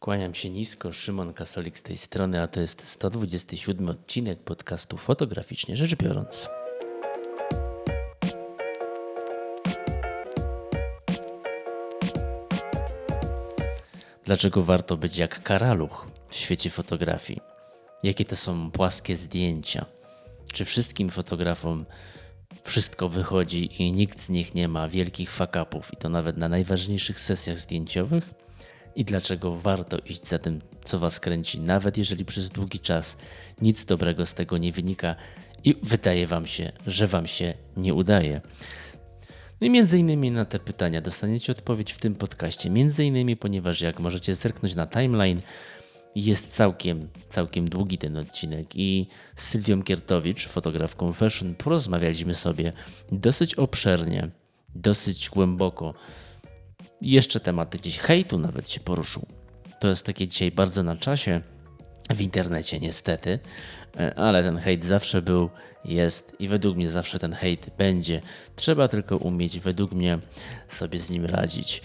Kłaniam się nisko, Szymon Kasolik z tej strony, a to jest 127 odcinek podcastu Fotograficznie Rzecz Biorąc. Dlaczego warto być jak karaluch w świecie fotografii? Jakie to są płaskie zdjęcia? Czy wszystkim fotografom wszystko wychodzi i nikt z nich nie ma wielkich fakapów i to nawet na najważniejszych sesjach zdjęciowych? I dlaczego warto iść za tym, co Was kręci, nawet jeżeli przez długi czas nic dobrego z tego nie wynika i wydaje Wam się, że Wam się nie udaje. No i między innymi na te pytania dostaniecie odpowiedź w tym podcaście. Między innymi, ponieważ jak możecie zerknąć na timeline, jest całkiem, całkiem długi ten odcinek i z Sylwią Kiertowicz, fotografką fashion, porozmawialiśmy sobie dosyć obszernie, dosyć głęboko jeszcze tematy gdzieś hejtu nawet się poruszył. To jest takie dzisiaj bardzo na czasie w internecie niestety, e, ale ten hejt zawsze był, jest i według mnie zawsze ten hejt będzie. Trzeba tylko umieć według mnie sobie z nim radzić.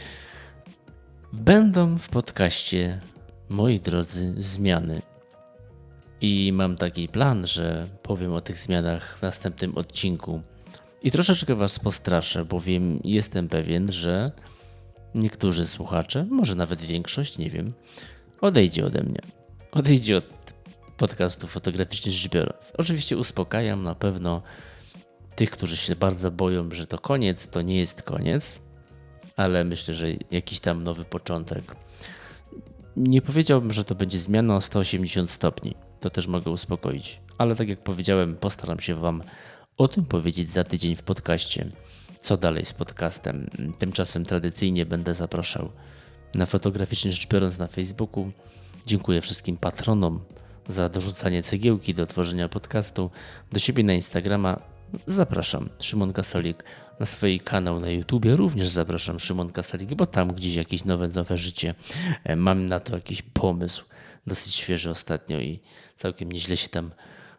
Będą w podcaście, moi drodzy, zmiany. I mam taki plan, że powiem o tych zmianach w następnym odcinku. I troszeczkę Was postraszę, bowiem jestem pewien, że niektórzy słuchacze, może nawet większość, nie wiem, odejdzie ode mnie. Odejdzie od podcastu fotograficznie rzecz biorąc. Oczywiście uspokajam na pewno tych, którzy się bardzo boją, że to koniec, to nie jest koniec, ale myślę, że jakiś tam nowy początek. Nie powiedziałbym, że to będzie zmiana o 180 stopni. To też mogę uspokoić. Ale tak jak powiedziałem, postaram się Wam o tym powiedzieć za tydzień w podcaście co dalej z podcastem. Tymczasem tradycyjnie będę zapraszał na fotograficznie rzecz biorąc na Facebooku. Dziękuję wszystkim patronom za dorzucanie cegiełki do tworzenia podcastu. Do siebie na Instagrama zapraszam Szymon Kasolik na swój kanał na YouTubie. Również zapraszam Szymon Kasolik, bo tam gdzieś jakieś nowe, nowe życie. E, mam na to jakiś pomysł, dosyć świeży ostatnio i całkiem nieźle się tam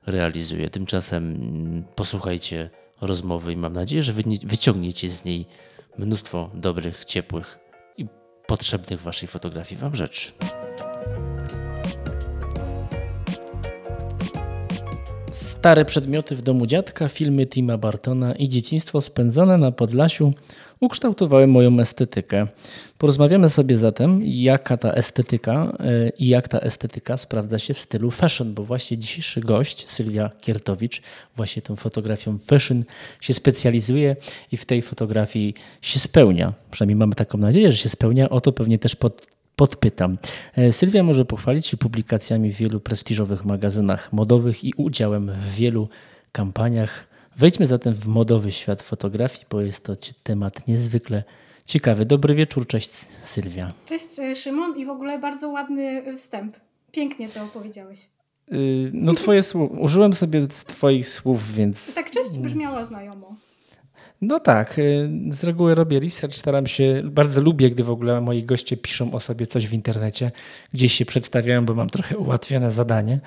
realizuje. Tymczasem mm, posłuchajcie rozmowy i mam nadzieję, że wyciągniecie z niej mnóstwo dobrych, ciepłych i potrzebnych waszej fotografii wam rzeczy. Stare przedmioty w domu dziadka, filmy Tima Bartona i dzieciństwo spędzone na Podlasiu ukształtowały moją estetykę. Porozmawiamy sobie zatem, jaka ta estetyka e, i jak ta estetyka sprawdza się w stylu fashion, bo właśnie dzisiejszy gość, Sylwia Kiertowicz, właśnie tą fotografią fashion się specjalizuje i w tej fotografii się spełnia. Przynajmniej mamy taką nadzieję, że się spełnia. O to pewnie też pod, podpytam. E, Sylwia może pochwalić się publikacjami w wielu prestiżowych magazynach modowych i udziałem w wielu kampaniach. Wejdźmy zatem w modowy świat fotografii, bo jest to temat niezwykle ciekawy. Dobry wieczór, cześć Sylwia. Cześć e, Szymon i w ogóle bardzo ładny wstęp. Pięknie to opowiedziałeś. Yy, no twoje słów, użyłem sobie z twoich słów, więc... Tak cześć brzmiała znajomo. No tak, y, z reguły robię research, staram się, bardzo lubię, gdy w ogóle moi goście piszą o sobie coś w internecie, gdzieś się przedstawiają, bo mam trochę ułatwione zadanie.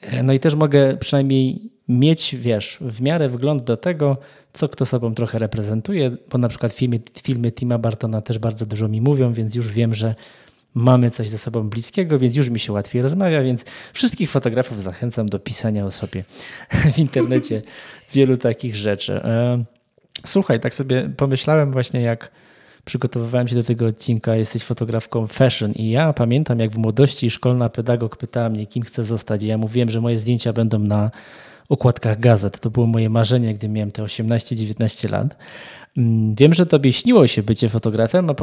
E, no i też mogę przynajmniej mieć, wiesz, w miarę wgląd do tego, co kto sobą trochę reprezentuje, bo na przykład filmy, filmy Tima Bartona też bardzo dużo mi mówią, więc już wiem, że mamy coś ze sobą bliskiego, więc już mi się łatwiej rozmawia, więc wszystkich fotografów zachęcam do pisania o sobie w internecie wielu takich rzeczy. E, Słuchaj, tak sobie pomyślałem właśnie, jak przygotowywałem się do tego odcinka, jesteś fotografką fashion i ja pamiętam, jak w młodości szkolna pedagog pytała mnie, kim chcę zostać i ja mówiłem, że moje zdjęcia będą na okładkach gazet. To było moje marzenie, gdy miałem te 18-19 lat. Mm, wiem, że tobie śniło się bycie fotografem, a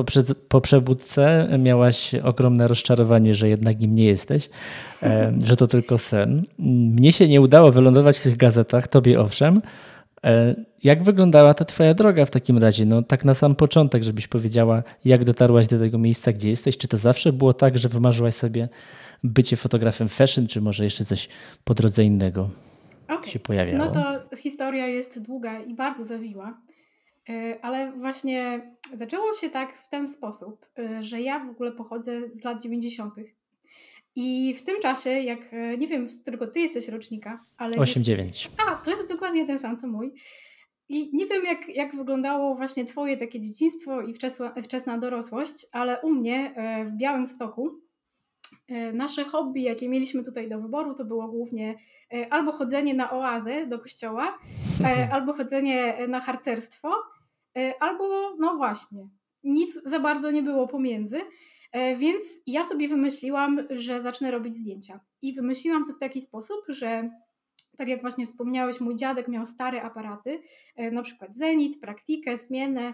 po, przebudce miałaś ogromne rozczarowanie, że jednak nim nie jesteś, e, że to tylko sen. Mnie się nie udało wylądować w tych gazetach, tobie owszem, E, jak wyglądała ta Twoja droga w takim razie? No, tak na sam początek, żebyś powiedziała, jak dotarłaś do tego miejsca, gdzie jesteś? Czy to zawsze było tak, że wymarzyłaś sobie bycie fotografem fashion, czy może jeszcze coś po drodze innego okay. się pojawiało? No to historia jest długa i bardzo zawiła, e, ale właśnie zaczęło się tak w ten sposób, e, że ja w ogóle pochodzę z lat 90. I w tym czasie, jak e, nie wiem, z którego ty jesteś rocznika, ale. 8-9. Jest... A, to jest dokładnie ten sam co mój. I nie wiem, jak, jak wyglądało właśnie Twoje takie dzieciństwo i wczesna, wczesna dorosłość, ale u mnie w Białym Stoku nasze hobby, jakie mieliśmy tutaj do wyboru, to było głównie e, albo chodzenie na oazę do kościoła, e, albo chodzenie na harcerstwo, albo no właśnie, nic za bardzo nie było pomiędzy. Więc ja sobie wymyśliłam, że zacznę robić zdjęcia. I wymyśliłam to w taki sposób, że tak jak właśnie wspomniałeś, mój dziadek miał stare aparaty, na przykład Zenit, Praktikę, Zmienę.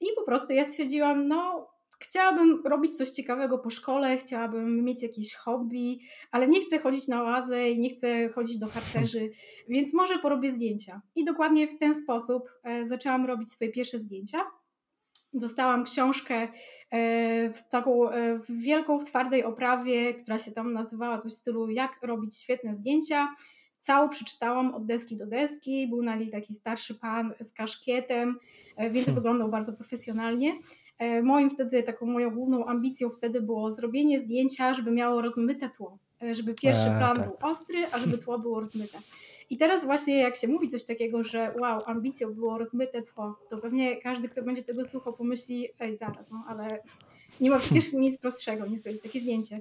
I po prostu ja stwierdziłam, no chciałabym robić coś ciekawego po szkole, chciałabym mieć jakieś hobby, ale nie chcę chodzić na oazę i nie chcę chodzić do harcerzy, więc może porobię zdjęcia. I dokładnie w ten sposób e, zaczęłam robić swoje pierwsze zdjęcia. Dostałam książkę e, taką e, wielką w twardej oprawie, która się tam nazywała coś w stylu jak robić świetne zdjęcia. Całą przeczytałam od deski do deski. Był na niej taki starszy pan z kaszkietem, więc hmm. wyglądał bardzo profesjonalnie. E, moim wtedy, taką moją główną ambicją wtedy było zrobienie zdjęcia, żeby miało rozmyte tło. E, żeby pierwszy plan tak. był ostry, a żeby tło było rozmyte. I teraz właśnie jak się mówi coś takiego, że wow, ambicją było rozmyte tło, to pewnie każdy, kto będzie tego słuchał, pomyśli, ej zaraz, no ale nie ma przecież nic prostszego niż zrobić takie zdjęcie.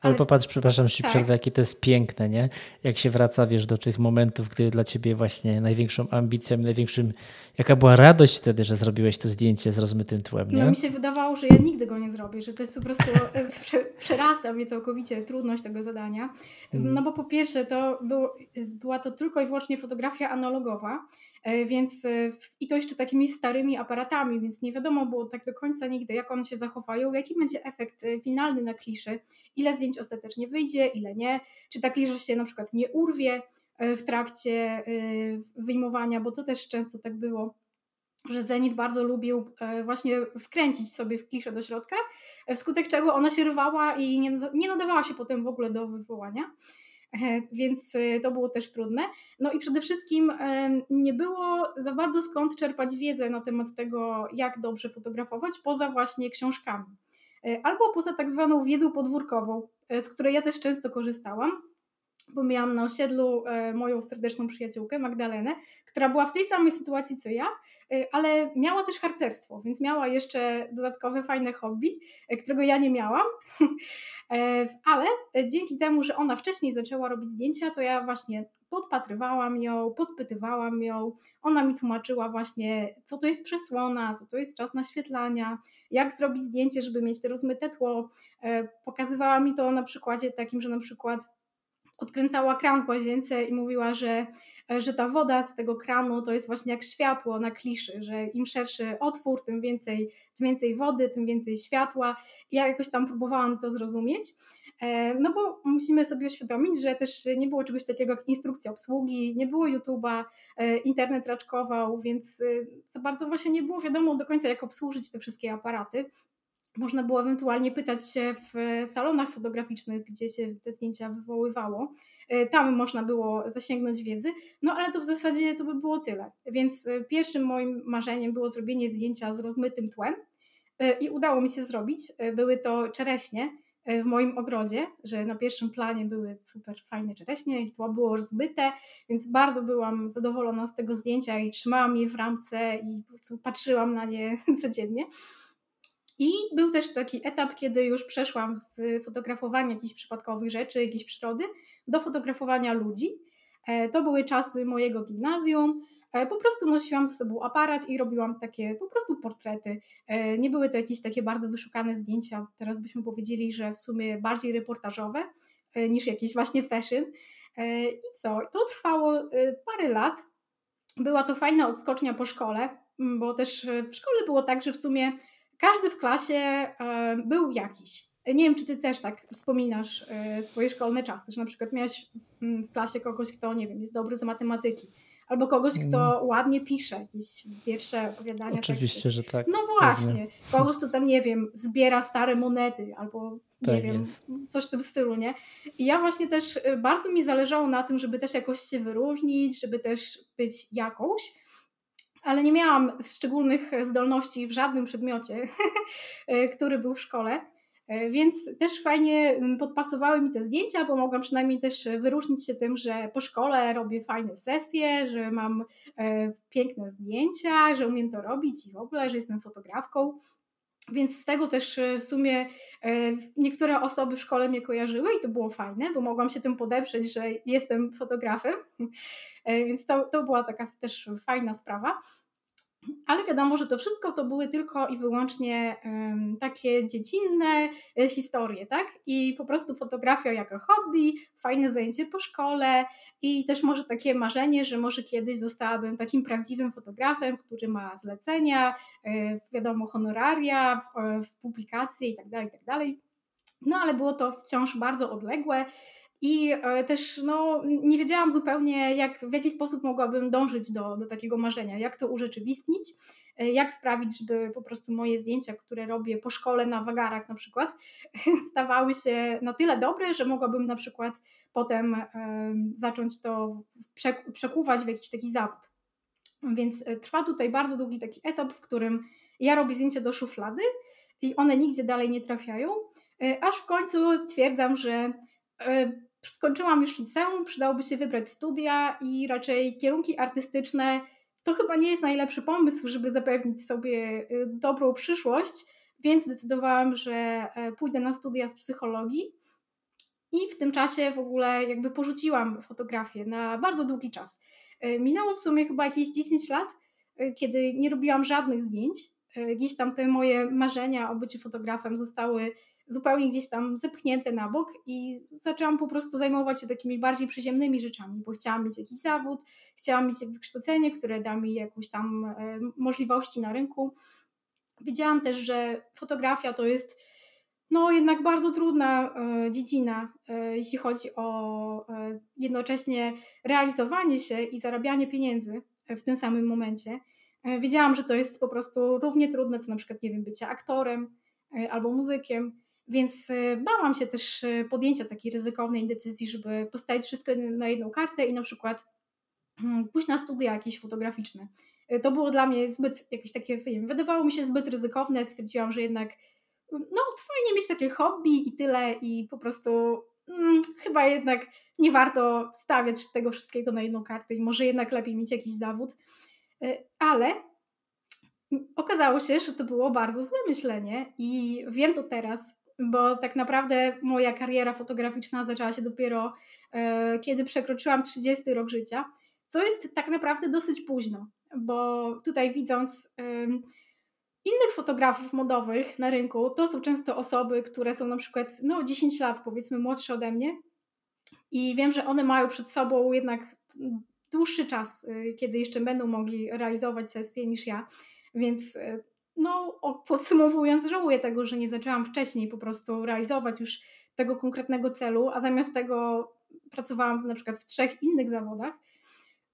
Ale, popatrz, przepraszam, że tak. przerwę, jakie to jest piękne, nie? Jak się wraca, wiesz, do tych momentów, które dla ciebie właśnie największą ambicją, największym... Jaka była radość wtedy, że zrobiłeś to zdjęcie z rozmytym tłem, nie? No mi się wydawało, że ja nigdy go nie zrobię, że to jest po prostu... E, przerasta mnie całkowicie trudność tego zadania. Mm. No bo po pierwsze, to było, była to tylko i wyłącznie fotografia analogowa, więc e, i to jeszcze takimi starymi aparatami, więc nie wiadomo było tak do końca nigdy, jak one się zachowają, jaki będzie efekt e, finalny na kliszy, ile zdjęć ostatecznie wyjdzie, ile nie, czy ta klisza się na przykład nie urwie w trakcie wyjmowania, bo to też często tak było że Zenit bardzo lubił właśnie wkręcić sobie w kliszę do środka, wskutek czego ona się rwała i nie nadawała się potem w ogóle do wywołania. E, więc e, to było też trudne. No i przede wszystkim e, nie było za bardzo skąd czerpać wiedzę na temat tego, jak dobrze fotografować, poza właśnie książkami. Albo poza tak zwaną wiedzą podwórkową, z której ja też często korzystałam bo miałam na osiedlu e, moją serdeczną przyjaciółkę Magdalenę, która była w tej samej sytuacji co ja, e, ale miała też harcerstwo, więc miała jeszcze dodatkowe fajne hobby, e, którego ja nie miałam. Ale dzięki temu, że ona wcześniej zaczęła robić zdjęcia, to ja właśnie podpatrywałam ją, podpytywałam ją. Ona mi tłumaczyła właśnie, co to jest przesłona, co to jest czas naświetlania, jak zrobić zdjęcie, żeby mieć te rozmyte tło. Pokazywała mi to na przykładzie takim, że na przykład odkręcała kran w łazience i mówiła, że, że ta woda z tego kranu to jest właśnie jak światło na kliszy, że im szerszy otwór, tym więcej, tym więcej wody, tym więcej światła. Ja jakoś tam próbowałam to zrozumieć. E, no bo musimy sobie uświadomić, że też nie było czegoś takiego jak instrukcja obsługi, nie było YouTube'a, e, internet raczkował, więc e, za bardzo właśnie nie było wiadomo do końca, jak obsłużyć te wszystkie aparaty. Można było ewentualnie pytać się w salonach fotograficznych, gdzie się te zdjęcia wywoływało. E, tam można było zasięgnąć wiedzy, no ale to w zasadzie to by było tyle. Więc e, pierwszym moim marzeniem było zrobienie zdjęcia z rozmytym tłem e, i udało mi się zrobić. Były to czereśnie w moim ogrodzie, że na pierwszym planie były super fajne czereśnie i tło było rozmyte, więc bardzo byłam zadowolona z tego zdjęcia i trzymałam je w ramce i patrzyłam na nie codziennie. I był też taki etap, kiedy już przeszłam z fotografowania jakichś przypadkowych rzeczy, jakiejś przyrody, do fotografowania ludzi. E, to były czasy mojego gimnazjum. E, po prostu nosiłam ze sobą aparat i robiłam takie po prostu portrety. E, nie były to jakieś takie bardzo wyszukane zdjęcia. Teraz byśmy powiedzieli, że w sumie bardziej reportażowe niż jakieś właśnie fashion. I co? To trwało parę lat. Była to fajna odskocznia po szkole, bo też w szkole było tak, że w sumie każdy w klasie e, był jakiś. Nie wiem, czy ty też tak wspominasz e, swoje szkolne czasy, że na przykład miałeś w klasie kogoś, kto, nie wiem, jest dobry z matematyki, albo kogoś, kto mm. ładnie pisze jakieś wiersze, opowiadania. Oczywiście, teksty. że tak. No właśnie. Pewnie. Kogoś, kto tam, nie wiem, zbiera stare monety, albo nie tak wiem, jest. coś w tym stylu, nie? I ja właśnie też, e, bardzo mi zależało na tym, żeby też jakoś się wyróżnić, żeby też być jakąś ale nie miałam szczególnych zdolności w żadnym przedmiocie, e, który był w szkole. E, więc też fajnie podpasowały mi te zdjęcia, bo mogłam przynajmniej też wyróżnić się tym, że po szkole robię fajne sesje, że mam e, piękne zdjęcia, że umiem to robić i w ogóle, że jestem fotografką. Więc z tego też w sumie niektóre osoby w szkole mnie kojarzyły i to było fajne, bo mogłam się tym podeprzeć, że jestem fotografem. Więc to, to była taka też fajna sprawa. Ale wiadomo, że to wszystko to były tylko i wyłącznie takie dziecinne e, historie, tak? I po prostu fotografia jako hobby, fajne zajęcie po szkole i też może takie marzenie, że może kiedyś zostałabym takim prawdziwym fotografem, który ma zlecenia, e, wiadomo, honoraria, w publikacje itd., tak itd. Tak no ale było to wciąż bardzo odległe i e, też no, nie wiedziałam zupełnie, jak, w jaki sposób mogłabym dążyć do, do takiego marzenia, jak to urzeczywistnić, e, jak sprawić, żeby po prostu moje zdjęcia, które robię po szkole na wagarach na przykład, stawały się na tyle dobre, że mogłabym na przykład potem zacząć to przekuwać w jakiś taki zawód. Więc e, trwa tutaj bardzo długi taki etap, w którym ja robię zdjęcia do szuflady i one nigdzie dalej nie trafiają, aż w końcu stwierdzam, że skończyłam już liceum, przydałoby się wybrać studia i raczej kierunki artystyczne to chyba nie jest najlepszy pomysł, żeby zapewnić sobie y, dobrą przyszłość, więc zdecydowałam, że e, pójdę na studia z psychologii. I w tym czasie w ogóle jakby porzuciłam fotografię na bardzo długi czas. E, minęło w sumie chyba jakieś 10 lat, e, kiedy nie robiłam żadnych zdjęć. Gdzieś tam te moje marzenia o byciu fotografem zostały zupełnie gdzieś tam zepchnięte na bok i zaczęłam po prostu zajmować się takimi bardziej przyziemnymi rzeczami, bo chciałam mieć jakiś zawód, chciałam mieć wykształcenie, które da mi jakąś tam e, możliwości na rynku. Wiedziałam też, że fotografia to jest no jednak bardzo trudna e, dziedzina, e, jeśli chodzi o jednocześnie realizowanie się i zarabianie pieniędzy w tym samym momencie. Wiedziałam, że to jest po prostu równie trudne, co na przykład, nie wiem, bycie aktorem albo muzykiem. Więc y, bałam się też y, podjęcia takiej ryzykownej decyzji, żeby postawić wszystko na jedną kartę i na przykład hmm, pójść na studia jakieś fotograficzne. Y, to było dla mnie zbyt jakieś takie, wiem, wydawało mi się zbyt ryzykowne. Stwierdziłam, że jednak no fajnie mieć takie hobby i tyle i po prostu hmm, chyba jednak nie warto stawiać tego wszystkiego na jedną kartę i może jednak lepiej mieć jakiś zawód. Ale okazało się, że to było bardzo złe myślenie i wiem to teraz, bo tak naprawdę moja kariera fotograficzna zaczęła się dopiero e, kiedy przekroczyłam 30 rok życia, co jest tak naprawdę dosyć późno, bo tutaj widząc e, innych fotografów modowych na rynku, to są często osoby, które są na przykład no, 10 lat powiedzmy młodsze ode mnie i wiem, że one mają przed sobą jednak dłuższy czas, e, kiedy jeszcze będą mogli realizować sesje niż ja, więc e, no, podsumowując, żałuję tego, że nie zaczęłam wcześniej po prostu realizować już tego konkretnego celu, a zamiast tego pracowałam na przykład w trzech innych zawodach.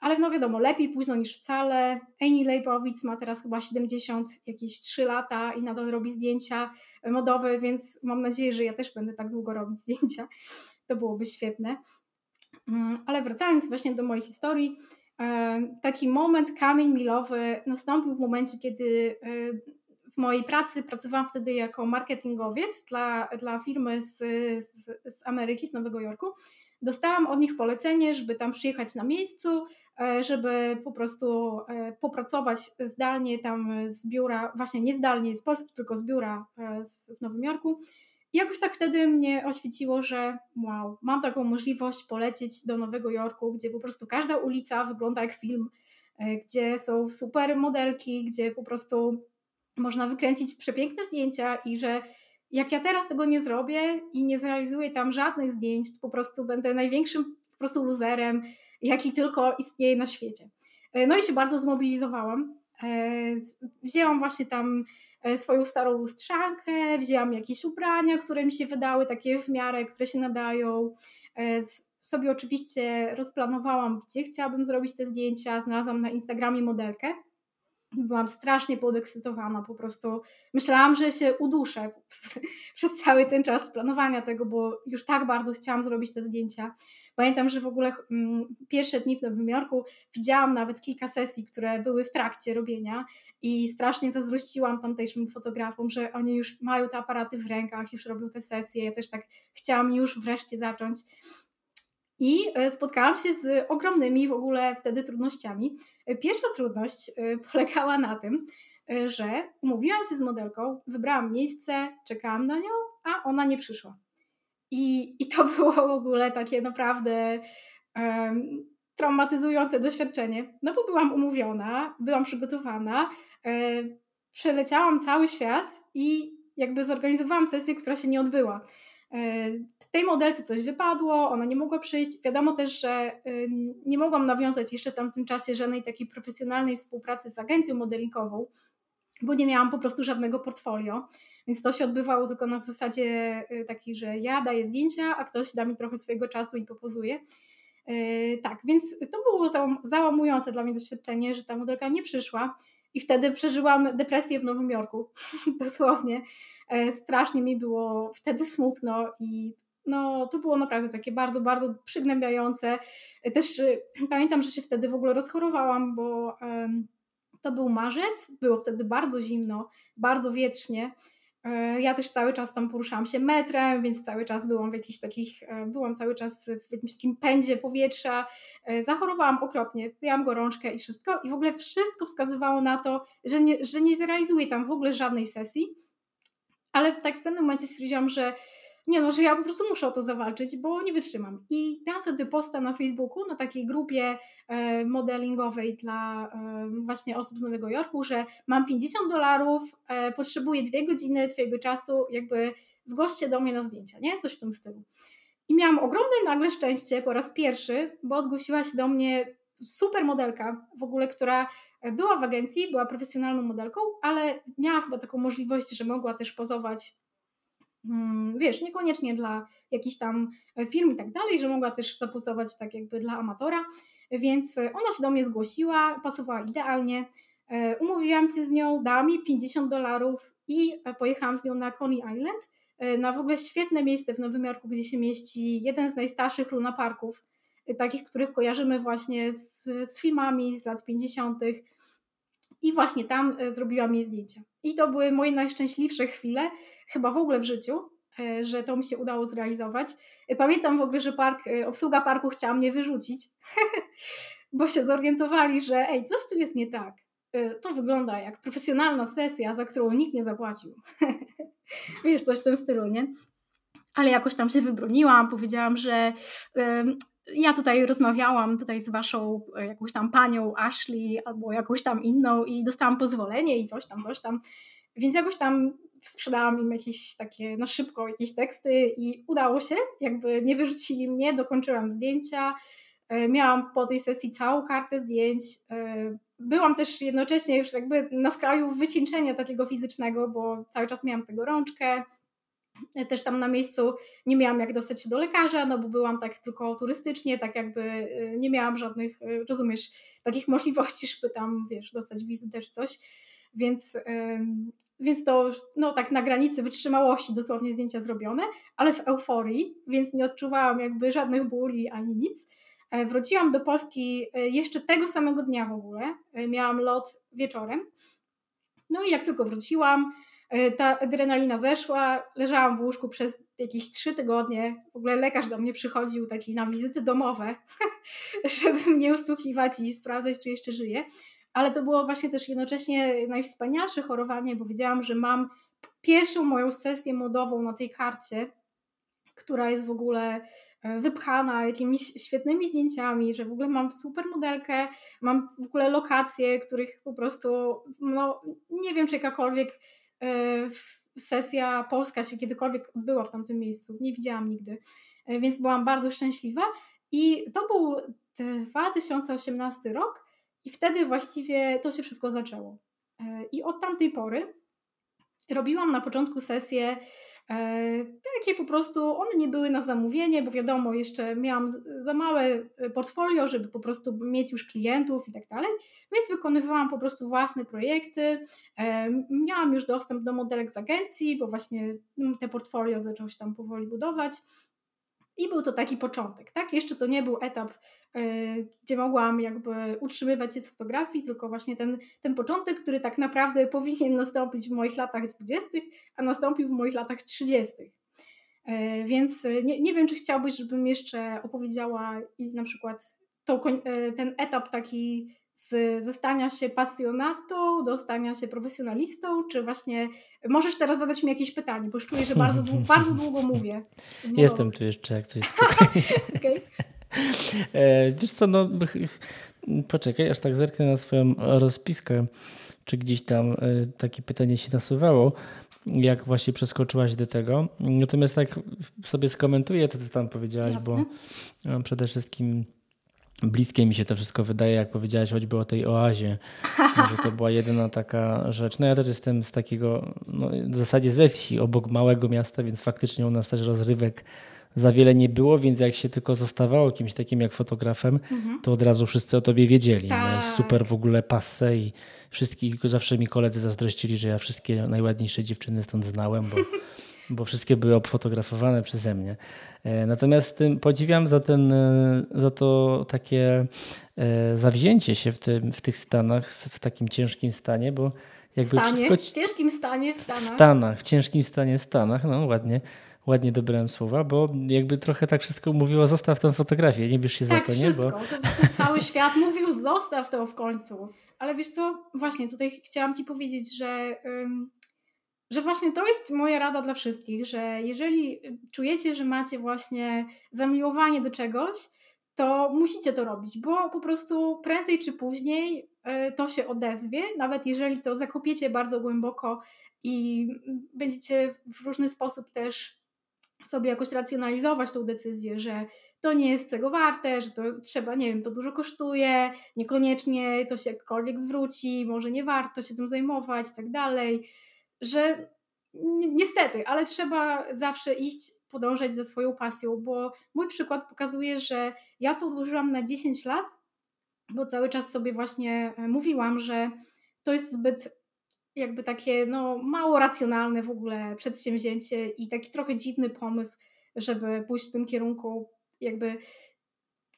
Ale no wiadomo, lepiej późno niż wcale. Amy Leibowitz ma teraz chyba 70, jakieś 3 lata i nadal robi zdjęcia modowe, więc mam nadzieję, że ja też będę tak długo robić zdjęcia. To byłoby świetne. Mm, ale wracając właśnie do mojej historii, taki moment, kamień milowy nastąpił w momencie, kiedy w mojej pracy pracowałam wtedy jako marketingowiec dla, dla firmy z, z, z Ameryki, z Nowego Jorku. Dostałam od nich polecenie, żeby tam przyjechać na miejscu, e, żeby po prostu e, popracować zdalnie tam z biura, właśnie nie zdalnie z Polski, tylko z biura e, w Nowym Jorku. Jakoś tak wtedy mnie oświeciło, że wow, mam taką możliwość polecieć do Nowego Jorku, gdzie po prostu każda ulica wygląda jak film, gdzie są super modelki, gdzie po prostu można wykręcić przepiękne zdjęcia i że jak ja teraz tego nie zrobię i nie zrealizuję tam żadnych zdjęć, to po prostu będę największym po prostu luzerem, jaki tylko istnieje na świecie. E, no i się bardzo zmobilizowałam. E, wzięłam właśnie tam e, swoją starą lustrzankę, wzięłam jakieś ubrania, które mi się wydały takie w miarę, które się nadają. Sobie oczywiście rozplanowałam, gdzie chciałabym zrobić te zdjęcia. Znalazłam na Instagramie modelkę byłam strasznie podekscytowana, po prostu myślałam, że się uduszę przez cały ten czas planowania tego, bo już tak bardzo chciałam zrobić te zdjęcia. Pamiętam, że w ogóle mm, pierwsze dni w Nowym Jorku widziałam nawet kilka sesji, które były w trakcie robienia i strasznie zazdrościłam tamtejszym fotografom, że oni już mają te aparaty w rękach, już robią te sesje. Ja też tak chciałam już wreszcie zacząć. I e, spotkałam się z ogromnymi w ogóle wtedy trudnościami. E, pierwsza trudność e, polegała na tym, że umówiłam się z modelką, wybrałam miejsce, czekałam na nią, a ona nie przyszła. I, i to było w ogóle takie naprawdę um, traumatyzujące doświadczenie, no bo byłam umówiona, byłam przygotowana, e, przeleciałam cały świat i jakby zorganizowałam sesję, która się nie odbyła. E, w tej modelce coś wypadło, ona nie mogła przyjść. Wiadomo też, że y, nie mogłam nawiązać jeszcze w tamtym czasie żadnej takiej profesjonalnej współpracy z agencją modelingową, bo nie miałam po prostu żadnego portfolio. Więc to się odbywało tylko na zasadzie y, takiej, że ja daję zdjęcia, a ktoś da mi trochę swojego czasu i popozuje. E, tak, więc to było załamujące dla mnie doświadczenie, że ta modelka nie przyszła. I wtedy przeżyłam depresję w Nowym Jorku, dosłownie. E, strasznie mi było wtedy smutno i no, to było naprawdę takie bardzo, bardzo przygnębiające. E, też pamiętam, że się wtedy w ogóle rozchorowałam, bo to był marzec, było wtedy bardzo zimno, bardzo wietrznie. E, ja też cały czas tam poruszałam się metrem, więc cały czas byłam w jakichś takich, e, byłam cały czas w jakimś takim pędzie powietrza. E, zachorowałam okropnie, miałam gorączkę i wszystko. I w ogóle wszystko wskazywało na to, że nie, że nie zrealizuję tam w ogóle żadnej sesji. Ale tak w pewnym momencie stwierdziłam, że nie no, że ja po prostu muszę o to zawalczyć, bo nie wytrzymam. I dałam wtedy posta na Facebooku, na takiej grupie e, modelingowej dla e, właśnie osób z Nowego Jorku, że mam 50 dolarów, e, potrzebuję dwie godziny twojego czasu, jakby zgłoście do mnie na zdjęcia, nie? Coś w tym stylu. I miałam ogromne nagle szczęście po raz pierwszy, bo zgłosiła się do mnie super modelka w ogóle, która była w agencji, była profesjonalną modelką, ale miała chyba taką możliwość, że mogła też pozować wiesz, niekoniecznie dla jakichś tam e, firm i tak dalej, że mogła też zapozować tak jakby dla amatora, więc e, ona się do mnie zgłosiła, pasowała idealnie, e, umówiłam się z nią, dała mi 50 dolarów i pojechałam z nią na Coney Island, na w ogóle świetne miejsce w Nowym Jorku, gdzie się mieści jeden z najstarszych lunaparków, takich, których kojarzymy właśnie z, z filmami z lat 50., i właśnie tam zrobiłam jej zdjęcia. I to były moje najszczęśliwsze chwile, chyba w ogóle w życiu, e, że to mi się udało zrealizować. E, pamiętam w ogóle, że park, obsługa parku chciała mnie wyrzucić, bo się zorientowali, że ej, coś tu jest nie tak. To wygląda jak profesjonalna sesja, za którą nikt nie zapłacił. Wiesz, coś w tym stylu, nie? Ale jakoś tam się wybroniłam, powiedziałam, że ja tutaj rozmawiałam tutaj z waszą e, jakąś tam panią Ashley albo jakąś tam inną i dostałam pozwolenie i coś tam, coś tam. Więc jakoś tam sprzedałam im jakieś takie na szybko jakieś teksty i udało się, jakby nie wyrzucili mnie, dokończyłam zdjęcia. E, miałam po tej sesji całą kartę zdjęć. E, byłam też jednocześnie już jakby na skraju wycieńczenia takiego fizycznego, bo cały czas miałam tę gorączkę, też tam na miejscu nie miałam jak dostać się do lekarza, no bo byłam tak tylko turystycznie, tak jakby y, nie miałam żadnych, y, rozumiesz, takich możliwości, żeby tam, wiesz, dostać wizytę czy coś. Więc, więc to no tak na granicy wytrzymałości dosłownie zdjęcia zrobione, ale w euforii, więc nie odczuwałam jakby żadnych bóli ani nic. E, wróciłam do Polski e, jeszcze tego samego dnia w ogóle. E, miałam lot wieczorem. No i jak tylko wróciłam, ta adrenalina zeszła, leżałam w łóżku przez jakieś trzy tygodnie. W ogóle lekarz do mnie przychodził taki na wizyty domowe, żeby mnie usłuchiwać i sprawdzać, czy jeszcze żyję. Ale to było właśnie też jednocześnie najwspanialsze chorowanie, bo wiedziałam, że mam pierwszą moją sesję modową na tej karcie, która jest w ogóle e, wypchana jakimiś świetnymi zdjęciami, że w ogóle mam super modelkę, mam w ogóle lokacje, których po prostu, no nie wiem, czy jakakolwiek E, sesja polska się kiedykolwiek odbyła w tamtym miejscu. Nie widziałam nigdy, e, więc byłam bardzo szczęśliwa. I to był 2018 rok, i wtedy właściwie to się wszystko zaczęło. E, I od tamtej pory robiłam na początku sesję E, takie po prostu, one nie były na zamówienie, bo wiadomo, jeszcze miałam za małe e, portfolio, żeby po prostu mieć już klientów i tak dalej, więc wykonywałam po prostu własne projekty. E, miałam już dostęp do modelek z agencji, bo właśnie mm, te portfolio zaczęło się tam powoli budować. I był to taki początek, tak? Jeszcze to nie był etap, yy, gdzie mogłam jakby utrzymywać się z fotografii, tylko właśnie ten, ten początek, który tak naprawdę powinien nastąpić w moich latach 20., a nastąpił w moich latach 30. Yy, więc nie, nie wiem, czy chciałbyś, żebym jeszcze opowiedziała i na przykład tą, ten etap taki z, ze stania się pasjonatą do stania się profesjonalistą, czy właśnie możesz teraz zadać mi jakieś pytanie, bo już czuję, że bardzo, długo, bardzo długo mówię. Jestem tu jeszcze, jak coś okay. E, wiesz co, no poczekaj, aż tak zerknę na swoją rozpiskę, czy gdzieś tam e, takie pytanie się nasuwało, jak właśnie przeskoczyłaś do tego. Natomiast tak sobie skomentuję to, co tam powiedziałaś, Jasne. bo przede wszystkim bliskie mi się to wszystko wydaje, jak powiedziałaś choćby o tej oazie, że to była jedyna taka rzecz. No ja też jestem z takiego, no, w zasadzie ze wsi, obok małego miasta, więc faktycznie u nas też rozrywek za wiele nie było, więc jak się tylko zostawało kimś takim jak fotografem, mhm. to od razu wszyscy o tobie wiedzieli. Tak. Super w ogóle passe i wszystkich, zawsze mi koledzy zazdrościli, że ja wszystkie najładniejsze dziewczyny stąd znałem, bo, bo wszystkie były obfotografowane przeze mnie. E, natomiast podziwiam za, ten, e, za to takie e, zawzięcie się w, tym, w tych Stanach, w takim ciężkim stanie, bo jakby stanie, wszystko... W ciężkim stanie w Stanach. W Stanach, w ciężkim stanie w Stanach, no ładnie ładnie dobrałem słowa, bo jakby trochę tak wszystko mówiło, zostaw tę fotografię, nie bierz się tak, za to, wszystko. nie? Bo... To cały świat mówił, zostaw to w końcu. Ale wiesz co, właśnie tutaj chciałam Ci powiedzieć, że, że właśnie to jest moja rada dla wszystkich, że jeżeli czujecie, że macie właśnie zamiłowanie do czegoś, to musicie to robić, bo po prostu prędzej czy później e, to się odezwie, nawet jeżeli to zakopiecie bardzo głęboko i będziecie w różny sposób też sobie jakoś racjonalizować tą decyzję, że to nie jest tego warte, że to trzeba, nie wiem, to dużo kosztuje, niekoniecznie to się jakkolwiek zwróci, może nie warto się tym zajmować i tak dalej, że niestety, ale trzeba zawsze iść, podążać za swoją pasją, bo mój przykład pokazuje, że ja to odłożyłam na 10 lat, bo cały czas sobie właśnie e, mówiłam, że to jest zbyt jakby takie no, mało racjonalne w ogóle przedsięwzięcie i taki trochę dziwny pomysł, żeby pójść w tym kierunku, jakby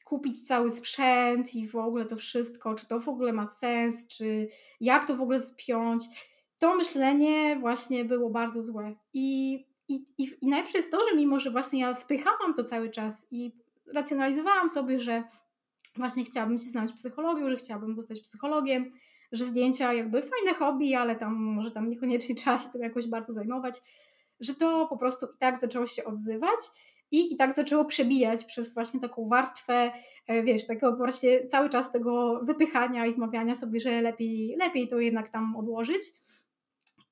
kupić cały sprzęt i w ogóle to wszystko, czy to w ogóle ma sens, czy jak to w ogóle spiąć. To myślenie właśnie było bardzo złe. I, i, i, i najlepsze jest to, że mimo, że właśnie ja spychałam to cały czas i racjonalizowałam sobie, że właśnie chciałabym się znać psychologią, że chciałabym zostać psychologiem, że zdjęcia jakby fajne hobby, ale tam może tam niekoniecznie trzeba się tym jakoś bardzo zajmować, że to po prostu i tak zaczęło się odzywać i i tak zaczęło przebijać przez właśnie taką warstwę, e, wiesz, takiego właśnie cały czas tego wypychania i wmawiania sobie, że lepiej, lepiej to jednak tam odłożyć.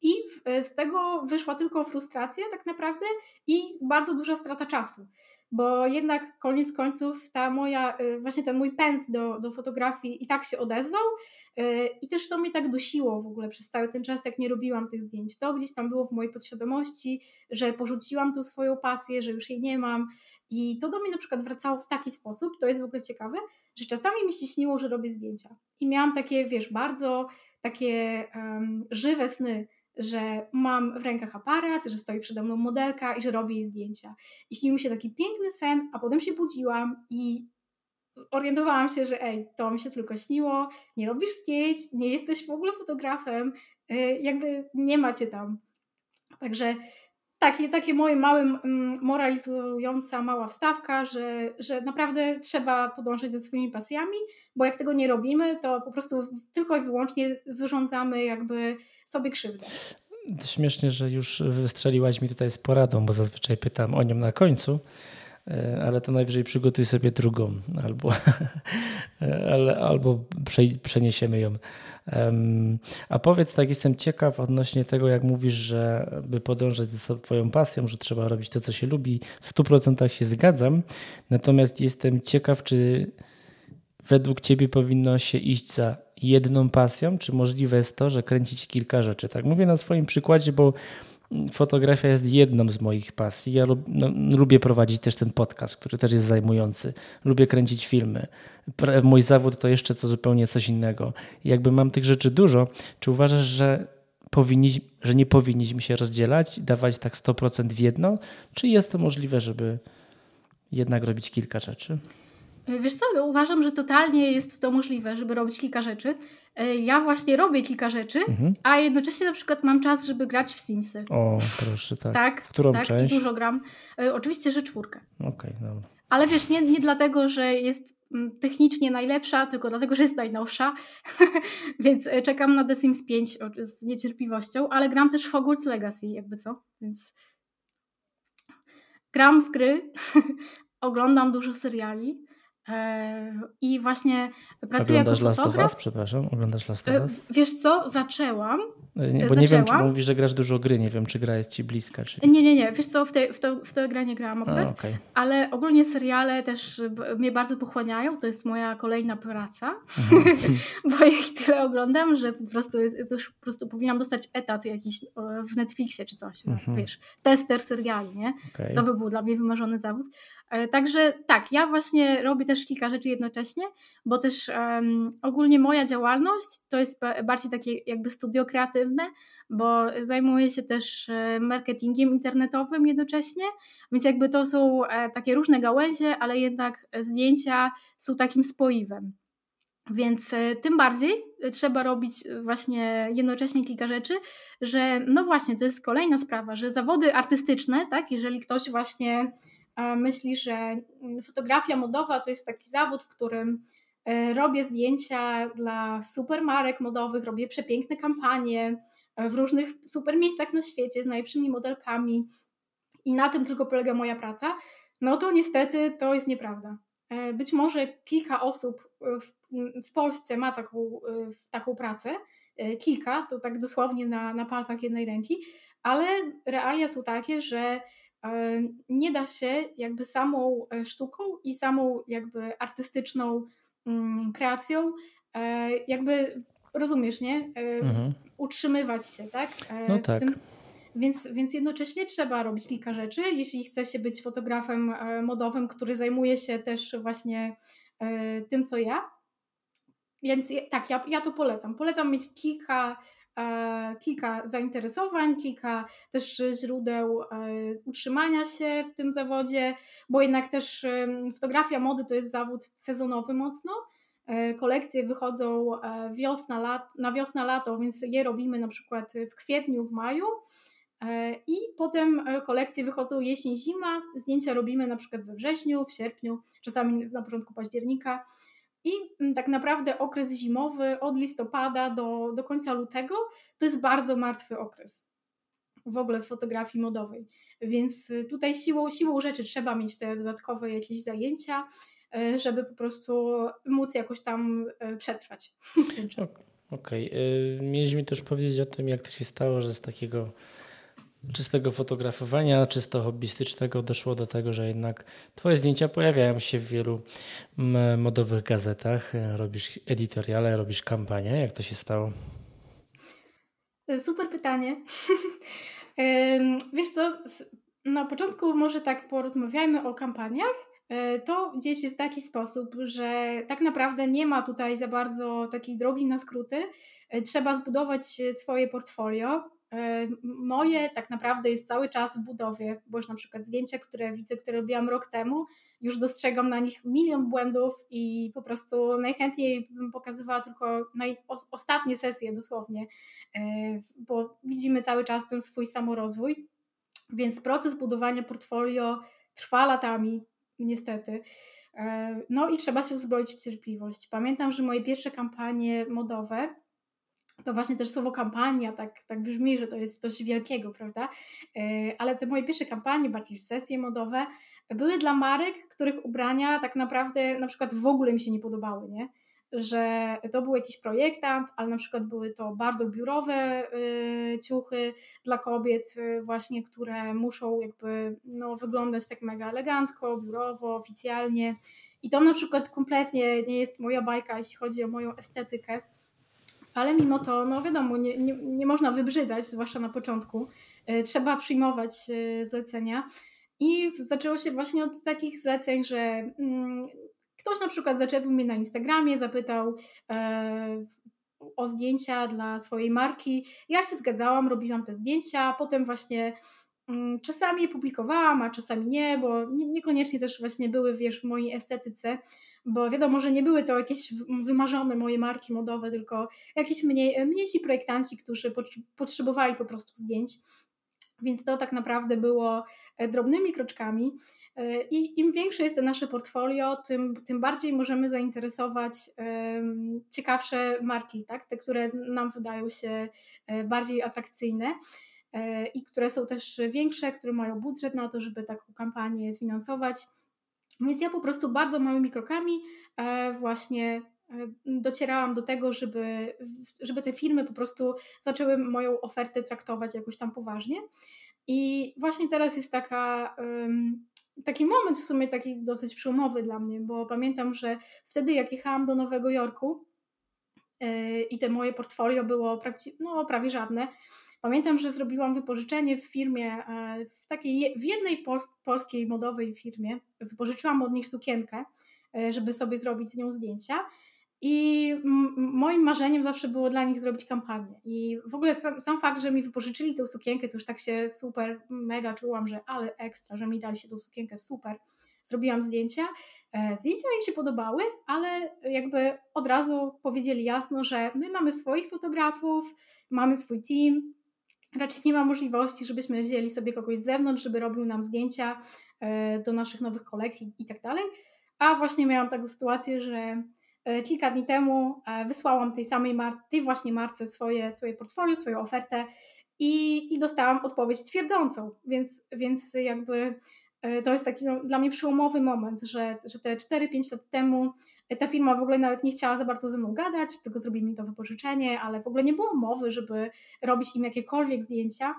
I e, z tego wyszła tylko frustracja tak naprawdę i bardzo duża strata czasu bo jednak koniec końców ta moja, y, właśnie ten mój pęd do, do fotografii i tak się odezwał y, i też to mnie tak dusiło w ogóle przez cały ten czas, jak nie robiłam tych zdjęć. To gdzieś tam było w mojej podświadomości, że porzuciłam tą swoją pasję, że już jej nie mam i to do mnie na przykład wracało w taki sposób, to jest w ogóle ciekawe, że czasami mi się śniło, że robię zdjęcia i miałam takie, wiesz, bardzo takie um, żywe sny, że mam w rękach aparat, że stoi przede mną modelka i że robię jej zdjęcia. I śnił mi się taki piękny sen, a potem się budziłam i orientowałam się, że ej, to mi się tylko śniło, nie robisz zdjęć, nie jesteś w ogóle fotografem, yy, jakby nie macie tam. Także takie, takie moje małe, mm, moralizująca mała wstawka, że, że naprawdę trzeba podążać ze swoimi pasjami, bo jak tego nie robimy, to po prostu tylko i wyłącznie wyrządzamy jakby sobie krzywdę. Śmiesznie, że już wystrzeliłaś mi tutaj z poradą, bo zazwyczaj pytam o nią na końcu, ale to najwyżej przygotuj sobie drugą, albo, albo przeniesiemy ją a powiedz, tak jestem ciekaw odnośnie tego, jak mówisz, że by podążać za swoją pasją, że trzeba robić to, co się lubi. W 100% się zgadzam. Natomiast jestem ciekaw, czy według Ciebie powinno się iść za jedną pasją, czy możliwe jest to, że kręcić kilka rzeczy? Tak mówię na swoim przykładzie, bo fotografia jest jedną z moich pasji. Ja lub, no, lubię prowadzić też ten podcast, który też jest zajmujący. Lubię kręcić filmy. Mój zawód to jeszcze co zupełnie coś innego. I jakby mam tych rzeczy dużo, czy uważasz, że, że nie powinniśmy się rozdzielać, dawać tak 100% w jedno? Czy jest to możliwe, żeby jednak robić kilka rzeczy? Wiesz co, no, uważam, że totalnie jest to możliwe, żeby robić kilka rzeczy. E, ja właśnie robię kilka rzeczy, mhm. a jednocześnie na przykład mam czas, żeby grać w Simsy. O, proszę, tak. Tak, w którą tak, część? i dużo gram. E, oczywiście, że czwórkę. Okej, okay, dobra. Ale wiesz, nie, nie dlatego, że jest mm, technicznie najlepsza, tylko dlatego, że jest najnowsza. Więc e, czekam na The Sims 5 z niecierpliwością, ale gram też w Hogwarts Legacy, jakby co. Więc gram w gry, oglądam dużo seriali. E, I właśnie pracuję Oglądasz jako fotograf. Last of Us, przepraszam, oglądasz Last of e, Us? Wiesz co, zaczęłam. E, nie, bo nie wiem, czy mówisz, że grasz dużo gry, nie wiem, czy gra jest ci bliska. Czy... Nie, nie, nie, wiesz co, w tę w te, w te grę nie grałam akurat, A, okay. ale ogólnie seriale też mnie bardzo pochłaniają, to jest moja kolejna praca, mhm. bo ja ich tyle oglądam, że po prostu, jest, jest już, po prostu powinnam dostać etat jakiś w Netflixie czy coś, mhm. wiesz, tester seriali, nie? Okay. To by był dla mnie wymarzony zawód. Także tak, ja właśnie robię też kilka rzeczy jednocześnie, bo też um, ogólnie moja działalność to jest bardziej takie jakby studio kreatywne, bo zajmuję się też e, marketingiem internetowym jednocześnie, więc jakby to są e, takie różne gałęzie, ale jednak zdjęcia są takim spoiwem. Więc e, tym bardziej trzeba robić właśnie jednocześnie kilka rzeczy, że no właśnie, to jest kolejna sprawa, że zawody artystyczne, tak, jeżeli ktoś właśnie myśli, że mm, fotografia modowa to jest taki zawód, w którym robię zdjęcia dla supermarek modowych, robię przepiękne kampanie e, w różnych super miejscach na świecie z najlepszymi modelkami i na tym tylko polega moja praca, no to niestety to jest nieprawda. E, być może kilka osób w, w Polsce ma taką, taką pracę, kilka, to tak dosłownie na, na palcach jednej ręki, ale realia są takie, że nie da się jakby samą e, sztuką i samą jakby artystyczną kreacją e, jakby rozumiesz, nie? E, mhm. Utrzymywać się, tak? No tak. Tym, więc, więc jednocześnie trzeba robić kilka rzeczy. Jeśli chce się być fotografem modowym, który zajmuje się też właśnie tym, co ja. Więc tak, ja, ja to polecam. Polecam mieć kilka E, kilka zainteresowań, kilka też źródeł e, utrzymania się w tym zawodzie, bo jednak też fotografia mody to jest zawód sezonowy mocno. E, kolekcje wychodzą wiosna, lat, na wiosna, lato, więc je robimy na przykład w kwietniu, w maju. I potem kolekcje wychodzą jesień, zima. Zdjęcia robimy na przykład we wrześniu, w sierpniu, czasami na początku października. I mm, tak naprawdę okres zimowy od listopada do, do końca lutego to jest bardzo martwy okres w ogóle w fotografii modowej. Więc y, tutaj siłą, siłą rzeczy trzeba mieć te dodatkowe jakieś zajęcia, y, żeby po prostu móc jakoś tam y, przetrwać ten czas. Okej. Okay. Mieliśmy też powiedzieć o tym, jak to się stało, że z takiego czystego fotografowania, czysto hobbystycznego doszło do tego, że jednak Twoje zdjęcia pojawiają się w wielu modowych gazetach. Robisz editoriale, robisz kampanie. Jak to się stało? E, super pytanie. Wiesz co, na początku może tak porozmawiajmy o kampaniach. E, to dzieje się w taki sposób, że tak naprawdę nie ma tutaj za bardzo takiej drogi na skróty. E, trzeba zbudować swoje portfolio, moje tak naprawdę jest cały czas w budowie, bo już na przykład zdjęcia, które widzę, które robiłam rok temu, już dostrzegam na nich milion błędów i po prostu najchętniej bym pokazywała tylko naj, ostatnie sesje dosłownie, e, bo widzimy cały czas ten swój samorozwój, więc proces budowania portfolio trwa latami, niestety. E, no i trzeba się uzbroić w cierpliwość. Pamiętam, że moje pierwsze kampanie modowe to właśnie też słowo kampania tak, tak brzmi, że to jest coś wielkiego, prawda? E, ale te moje pierwsze kampanie, bardziej sesje modowe, były dla marek, których ubrania tak naprawdę na przykład w ogóle mi się nie podobały, nie? Że to był jakiś projektant, ale na przykład były to bardzo biurowe y, ciuchy dla kobiet, y, właśnie, które muszą jakby no, wyglądać tak mega elegancko, biurowo, oficjalnie. I to na przykład kompletnie nie jest moja bajka, jeśli chodzi o moją estetykę ale mimo to, no wiadomo, nie, nie, nie można wybrzydzać, zwłaszcza na początku. E, trzeba przyjmować e, zlecenia. I zaczęło się właśnie od takich zleceń, że mm, ktoś na przykład zaczepił mnie na Instagramie, zapytał e, o zdjęcia dla swojej marki. Ja się zgadzałam, robiłam te zdjęcia, potem właśnie czasami je publikowałam, a czasami nie, bo niekoniecznie też właśnie były, wiesz, w mojej estetyce, bo wiadomo, że nie były to jakieś wymarzone moje marki modowe, tylko jakieś mniej, mniejsi projektanci, którzy potrzebowali po prostu zdjęć. Więc to tak naprawdę było e, drobnymi kroczkami. E, I im większe jest to nasze portfolio, tym, tym bardziej możemy zainteresować ciekawsze marki, tak? te, które nam wydają się e, bardziej atrakcyjne i które są też większe, które mają budżet na to, żeby taką kampanię sfinansować. Więc ja po prostu bardzo małymi krokami właśnie docierałam do tego, żeby, żeby te firmy po prostu zaczęły moją ofertę traktować jakoś tam poważnie. I właśnie teraz jest taka, taki moment w sumie taki dosyć przełomowy dla mnie, bo pamiętam, że wtedy jak jechałam do Nowego Jorku e, i te moje portfolio było no, prawie żadne, Pamiętam, że zrobiłam wypożyczenie w firmie, e, w takiej, w jednej polskiej modowej firmie. Wypożyczyłam od nich sukienkę, e, żeby sobie zrobić z nią zdjęcia. I moim marzeniem zawsze było dla nich zrobić kampanię. I w ogóle sam, sam, fakt, że mi wypożyczyli tę sukienkę, to już tak się super, mega czułam, że ale ekstra, że mi dali się tą sukienkę, super. Zrobiłam zdjęcia. E, zdjęcia im się podobały, ale jakby od razu powiedzieli jasno, że my mamy swoich fotografów, mamy swój team. Raczej nie ma możliwości, żebyśmy wzięli sobie kogoś z zewnątrz, żeby robił nam zdjęcia e, do naszych nowych kolekcji i tak dalej. A właśnie miałam taką sytuację, że E, kilka dni temu e, wysłałam tej samej mar- tej właśnie marce swoje, swoje portfolio, swoją ofertę i, i dostałam odpowiedź twierdzącą, więc, więc jakby to jest taki no, dla mnie przełomowy moment, że, że te 4-5 lat temu ta firma w ogóle nawet nie chciała za bardzo ze mną gadać, tylko zrobili mi to wypożyczenie, ale w ogóle nie było mowy, żeby robić im jakiekolwiek zdjęcia.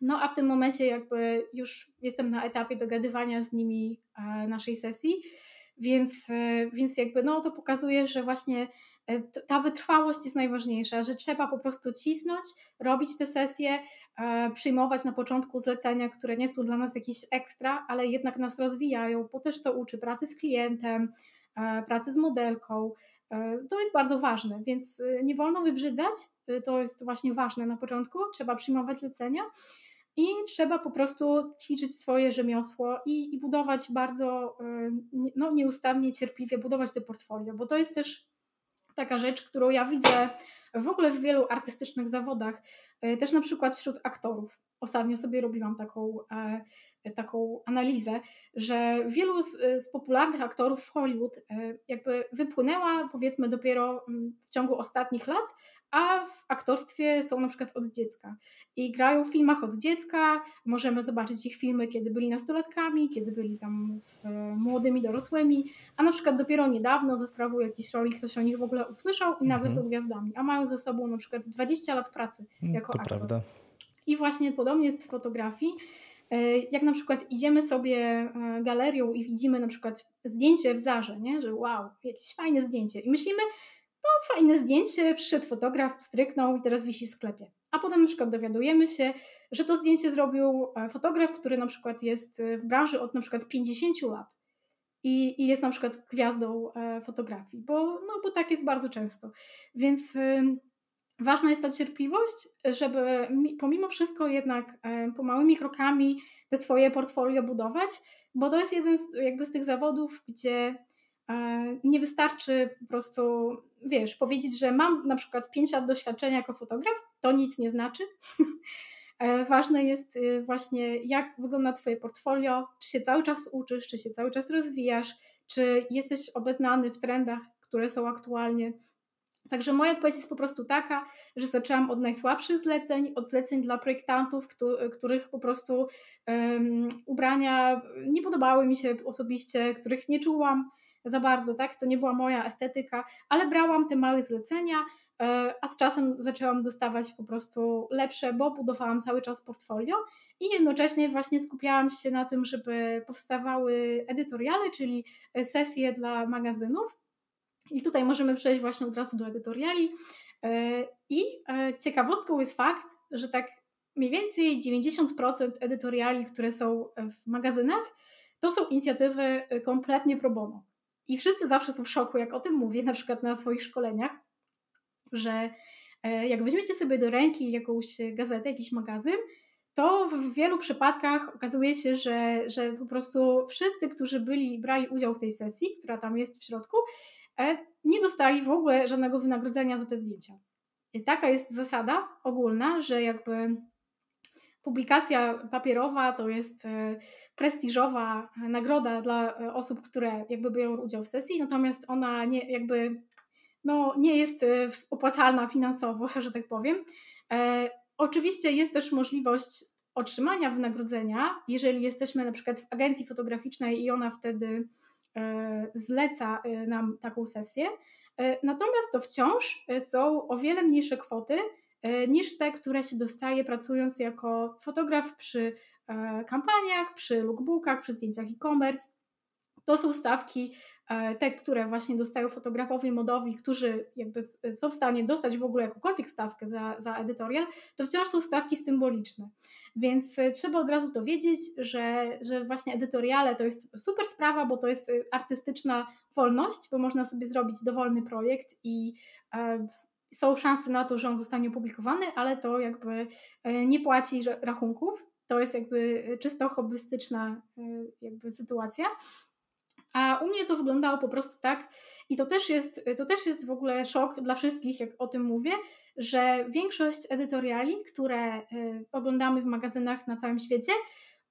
No a w tym momencie jakby już jestem na etapie dogadywania z nimi naszej sesji więc, e, więc jakby no, to pokazuje, że właśnie e, ta wytrwałość jest najważniejsza, że trzeba po prostu cisnąć, robić te sesje, e, przyjmować na początku zlecenia, które nie są dla nas jakieś ekstra, ale jednak nas rozwijają, bo też to uczy pracy z klientem, pracy z modelką. To jest bardzo ważne, więc nie wolno wybrzydzać. To jest właśnie ważne na początku. Trzeba przyjmować zlecenia i trzeba po prostu ćwiczyć swoje rzemiosło i, i budować bardzo no, nieustannie, cierpliwie budować te portfolio, bo to jest też taka rzecz, którą ja widzę w ogóle w wielu artystycznych zawodach, e, też na przykład wśród aktorów. Ostatnio sobie robiłam taką, e, taką analizę, że wielu z, z, popularnych aktorów w Hollywood e, jakby wypłynęła powiedzmy dopiero mm, w ciągu ostatnich lat, a w aktorstwie są na przykład od dziecka i grają w filmach od dziecka. Możemy zobaczyć ich filmy, kiedy byli nastolatkami, kiedy byli tam w, młodymi dorosłymi, a na przykład dopiero niedawno ze sprawą jakiejś roli ktoś o nich w ogóle usłyszał i nagle mhm. są gwiazdami, a mają ze sobą na przykład 20 lat pracy jako to aktor. Prawda. I właśnie podobnie jest w fotografii. E, jak na przykład idziemy sobie e, galerią i widzimy na przykład zdjęcie w Zarze, nie? że wow, jakieś fajne zdjęcie i myślimy, no fajne zdjęcie, przyszedł fotograf, stryknął i teraz wisi w sklepie. A potem na przykład dowiadujemy się, że to zdjęcie zrobił e, fotograf, który na przykład jest w branży od na przykład 50 lat i, i jest na przykład gwiazdą fotografii, bo, no, bo tak jest bardzo często. Więc ważna jest ta cierpliwość, żeby pomimo wszystko jednak pomałymi krokami te swoje portfolio budować, bo to jest jeden z, jakby z tych zawodów, gdzie e, nie wystarczy po prostu, wiesz, powiedzieć, że mam na przykład 5 lat doświadczenia jako fotograf, to nic nie znaczy. E, ważne jest właśnie, jak wygląda Twoje portfolio, czy się cały czas uczysz, czy się cały czas rozwijasz, czy jesteś obeznany w trendach, które są aktualnie, Także moja odpowiedź jest po prostu taka, że zaczęłam od najsłabszych zleceń, od zleceń dla projektantów, których po prostu um, ubrania nie podobały mi się osobiście, których nie czułam za bardzo, tak? To nie była moja estetyka, ale brałam te małe zlecenia, e, a z czasem zaczęłam dostawać po prostu lepsze, bo budowałam cały czas portfolio i jednocześnie właśnie skupiałam się na tym, żeby powstawały edytoriale, czyli sesje dla magazynów i tutaj możemy przejść właśnie od razu do edytoriali. E, I e, ciekawostką jest fakt, że tak mniej więcej 90% edytoriali, które są w magazynach, to są inicjatywy e, kompletnie pro bono. I wszyscy zawsze są w szoku, jak o tym mówię, na przykład na swoich szkoleniach, że jak weźmiecie sobie do ręki jakąś gazetę, jakiś magazyn, to w wielu przypadkach okazuje się, że, że po prostu wszyscy, którzy byli, brali udział w tej sesji, która tam jest w środku, nie dostali w ogóle żadnego wynagrodzenia za te zdjęcia. I taka jest zasada ogólna, że jakby publikacja papierowa to jest e, prestiżowa nagroda dla e, osób, które jakby biorą udział w sesji, natomiast ona nie jakby no, nie jest opłacalna finansowo, że tak powiem. Oczywiście jest też możliwość otrzymania wynagrodzenia, jeżeli jesteśmy na przykład w agencji fotograficznej i ona wtedy e, zleca e, nam taką sesję. E, natomiast to wciąż są o wiele mniejsze kwoty niż te, które się dostaje pracując jako fotograf przy kampaniach, przy lookbookach, przy zdjęciach e-commerce. To są stawki E, te, które właśnie dostają fotografowie modowi, którzy jakby są w stanie dostać w ogóle jakąkolwiek stawkę za, za edytorial, to wciąż są stawki symboliczne. Więc e, trzeba od razu to wiedzieć, że, że właśnie edytoriale to jest super sprawa, bo to jest e, artystyczna wolność, bo można sobie zrobić dowolny projekt i e, są szanse na to, że on zostanie opublikowany, ale to jakby nie płaci rachunków. To jest jakby czysto hobbystyczna jakby sytuacja. A u mnie to wyglądało po prostu tak, i to też jest, to też jest w ogóle szok dla wszystkich, jak o tym mówię, że większość edytoriali, które y, oglądamy w magazynach na całym świecie,